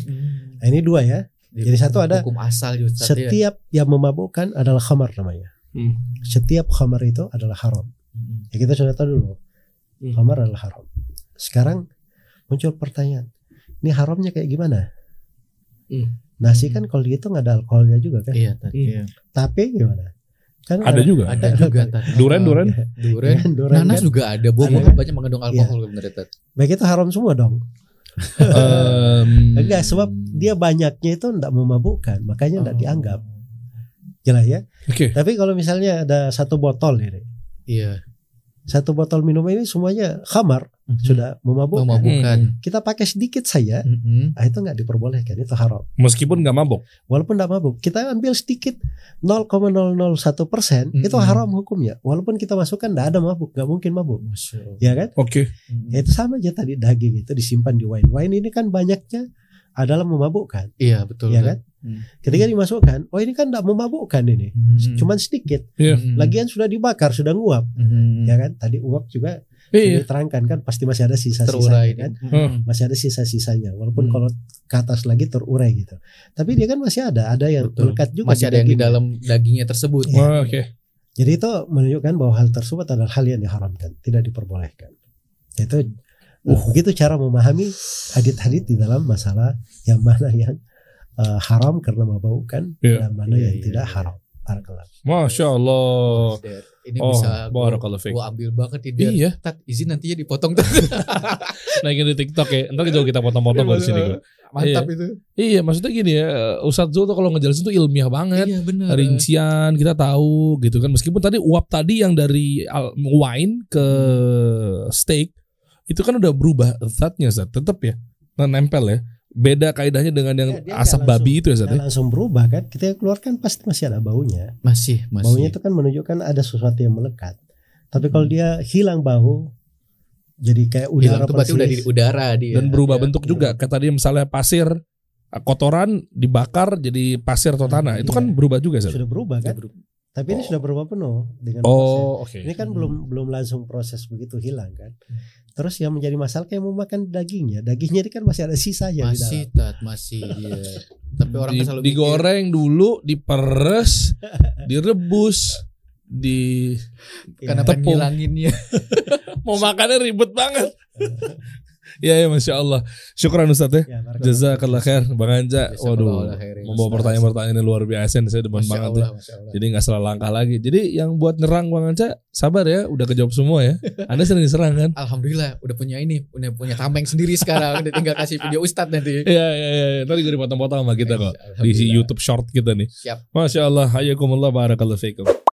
[SPEAKER 3] Nah, ini dua ya. Jadi satu ada
[SPEAKER 1] hukum asal ya, Ustaz, ya.
[SPEAKER 3] Setiap yang memabukkan adalah khamar namanya.
[SPEAKER 2] Hmm.
[SPEAKER 3] Setiap khamar itu adalah haram.
[SPEAKER 1] Hmm.
[SPEAKER 3] Ya kita sudah tahu dulu.
[SPEAKER 2] Hmm.
[SPEAKER 3] Khamar adalah haram. Sekarang muncul pertanyaan. Ini haramnya kayak gimana?
[SPEAKER 2] Hmm.
[SPEAKER 3] Nasi kan kalau dihitung ada alkoholnya juga kan.
[SPEAKER 1] Iya,
[SPEAKER 2] Hmm.
[SPEAKER 1] iya.
[SPEAKER 3] Tapi gimana? Kan
[SPEAKER 2] Ada juga.
[SPEAKER 1] Ada juga Tat.
[SPEAKER 2] Duren, duren.
[SPEAKER 1] Duren.
[SPEAKER 3] Duren
[SPEAKER 1] Nanas
[SPEAKER 3] kan?
[SPEAKER 1] juga ada. Buah
[SPEAKER 3] Ada
[SPEAKER 1] buah
[SPEAKER 3] kan?
[SPEAKER 1] banyak mengandung alkohol bener Tat.
[SPEAKER 3] Baik itu haram semua dong.
[SPEAKER 2] Em,
[SPEAKER 3] Enggak sebab dia banyaknya itu tidak memabukkan, makanya tidak
[SPEAKER 1] Oh.
[SPEAKER 3] dianggap. Jelas ya.
[SPEAKER 2] Oke.
[SPEAKER 3] Tapi kalau misalnya ada satu botol ini,
[SPEAKER 1] Iya.
[SPEAKER 3] satu botol minuman ini semuanya khamar
[SPEAKER 1] Mhm.
[SPEAKER 3] sudah memabukkan.
[SPEAKER 1] memabukkan.
[SPEAKER 3] Kita pakai sedikit saja,
[SPEAKER 1] Mhm.
[SPEAKER 3] ah, itu nggak diperbolehkan, itu haram.
[SPEAKER 2] Meskipun nggak mabok.
[SPEAKER 3] Walaupun tidak mabuk, kita ambil sedikit 0,001 persen,
[SPEAKER 1] Mm-mm.
[SPEAKER 3] itu haram hukumnya. Walaupun kita masukkan tidak ada mabuk, nggak mungkin mabuk,
[SPEAKER 1] Masya
[SPEAKER 3] ya kan?
[SPEAKER 2] Oke.
[SPEAKER 1] Mhm.
[SPEAKER 3] Ya, itu sama aja tadi daging itu disimpan di wine. Wine ini kan banyaknya adalah memabukkan,
[SPEAKER 1] Iya betul.
[SPEAKER 3] ya kan?
[SPEAKER 1] Hmm.
[SPEAKER 3] Ketika dimasukkan, oh ini kan tidak memabukkan ini,
[SPEAKER 1] Mhm.
[SPEAKER 3] cuman sedikit.
[SPEAKER 2] Iya.
[SPEAKER 1] Mhm.
[SPEAKER 3] Lagian sudah dibakar, sudah nguap,
[SPEAKER 1] Mhm.
[SPEAKER 3] ya kan? Tadi uap juga
[SPEAKER 2] Iya.
[SPEAKER 3] diterangkan kan pasti masih ada sisa-sisanya
[SPEAKER 1] terurai
[SPEAKER 3] kan?
[SPEAKER 1] Mhm.
[SPEAKER 3] Masih ada sisa-sisanya, walaupun
[SPEAKER 1] Hmm.
[SPEAKER 3] kalau ke atas lagi terurai gitu. Tapi dia kan masih ada, ada yang
[SPEAKER 1] Betul.
[SPEAKER 3] melekat juga.
[SPEAKER 1] Masih ada yang di dalam dagingnya tersebut.
[SPEAKER 3] Iya.
[SPEAKER 2] Wah, Oke.
[SPEAKER 3] Jadi itu menunjukkan bahwa hal tersebut adalah hal yang diharamkan, tidak diperbolehkan. Itu uh, begitu cara memahami hadit-hadit di dalam masalah yang mana yang uh, haram karena membaukan
[SPEAKER 2] Iya.
[SPEAKER 3] dan mana
[SPEAKER 1] Iya,
[SPEAKER 3] yang
[SPEAKER 1] iya,
[SPEAKER 3] tidak
[SPEAKER 1] iya.
[SPEAKER 3] haram. Barakallah.
[SPEAKER 2] Masya Allah.
[SPEAKER 1] Ini
[SPEAKER 2] Oh,
[SPEAKER 1] bisa gua,
[SPEAKER 2] fiik.
[SPEAKER 1] gua ambil banget biar
[SPEAKER 2] Iya.
[SPEAKER 1] Tat, izin nantinya dipotong.
[SPEAKER 2] Naikin di TikTok ya. Ntar juga kita potong-potong dari sini. gua.
[SPEAKER 1] Mantap itu.
[SPEAKER 2] Iya, maksudnya gini ya. Ustadz Zul tuh kalau ngejelasin tuh ilmiah banget.
[SPEAKER 1] Iya benar.
[SPEAKER 2] rincian kita tahu gitu kan meskipun tadi uap tadi yang dari wine ke steak itu kan udah berubah zatnya zat tetap ya nah, nempel ya beda kaidahnya dengan yang
[SPEAKER 3] Ya, dia
[SPEAKER 2] asap
[SPEAKER 3] nggak
[SPEAKER 2] babi itu ya zat ya
[SPEAKER 3] langsung berubah kan? Kita keluarkan pasti masih ada baunya.
[SPEAKER 1] Masih, masih.
[SPEAKER 3] Baunya itu kan menunjukkan ada sesuatu yang melekat. Tapi kalau dia hilang bau, jadi kayak
[SPEAKER 1] Hmm. Hilang
[SPEAKER 3] udara
[SPEAKER 1] tuh berarti udah di udara dia.
[SPEAKER 2] dan berubah
[SPEAKER 1] Dia-
[SPEAKER 2] bentuk juga kayak tadi misalnya pasir kotoran dibakar jadi pasir atau tanah itu kan
[SPEAKER 3] Iya.
[SPEAKER 2] berubah juga zat
[SPEAKER 3] sudah berubah kan? Tapi ini
[SPEAKER 2] Oh.
[SPEAKER 3] sudah berubah penuh dengan proses.
[SPEAKER 2] oh oke
[SPEAKER 3] Ini kan
[SPEAKER 1] Hmm.
[SPEAKER 3] belum belum langsung proses begitu hilang kan. Terus yang menjadi masalah kayak mau makan dagingnya, dagingnya ini kan masih ada sisanya di
[SPEAKER 1] Masih,
[SPEAKER 3] dalam.
[SPEAKER 1] Tat, masih dia. Tapi orang
[SPEAKER 2] Di-
[SPEAKER 1] kan selalu mikir,
[SPEAKER 2] digoreng dulu diperes direbus di
[SPEAKER 3] Iya.
[SPEAKER 1] kenapa
[SPEAKER 2] tepung.
[SPEAKER 1] ngilanginnya?
[SPEAKER 2] mau makannya ribet banget Ya ya masya Allah. Syukran Ustaz ya.
[SPEAKER 3] Ya.
[SPEAKER 2] Jazakallah khair Bang Anja. Waduh. Membawa
[SPEAKER 1] Ustaz.
[SPEAKER 2] pertanyaan-pertanyaan yang luar biasa nih saya demen banget
[SPEAKER 1] Allah.
[SPEAKER 2] Jadi nggak salah langkah lagi. Jadi yang buat nyerang Bang Anja sabar ya, udah kejawab semua ya. Anda sering diserang kan?
[SPEAKER 1] Alhamdulillah udah punya ini, udah punya tameng sendiri sekarang. Udah tinggal kasih video Ustadz nanti.
[SPEAKER 2] Iya iya iya. Tadi gue dipotong-potong sama kita kok di. YouTube short kita nih.
[SPEAKER 1] Siap.
[SPEAKER 2] Masya Allah. Hayakumullah barakallahu fiikum.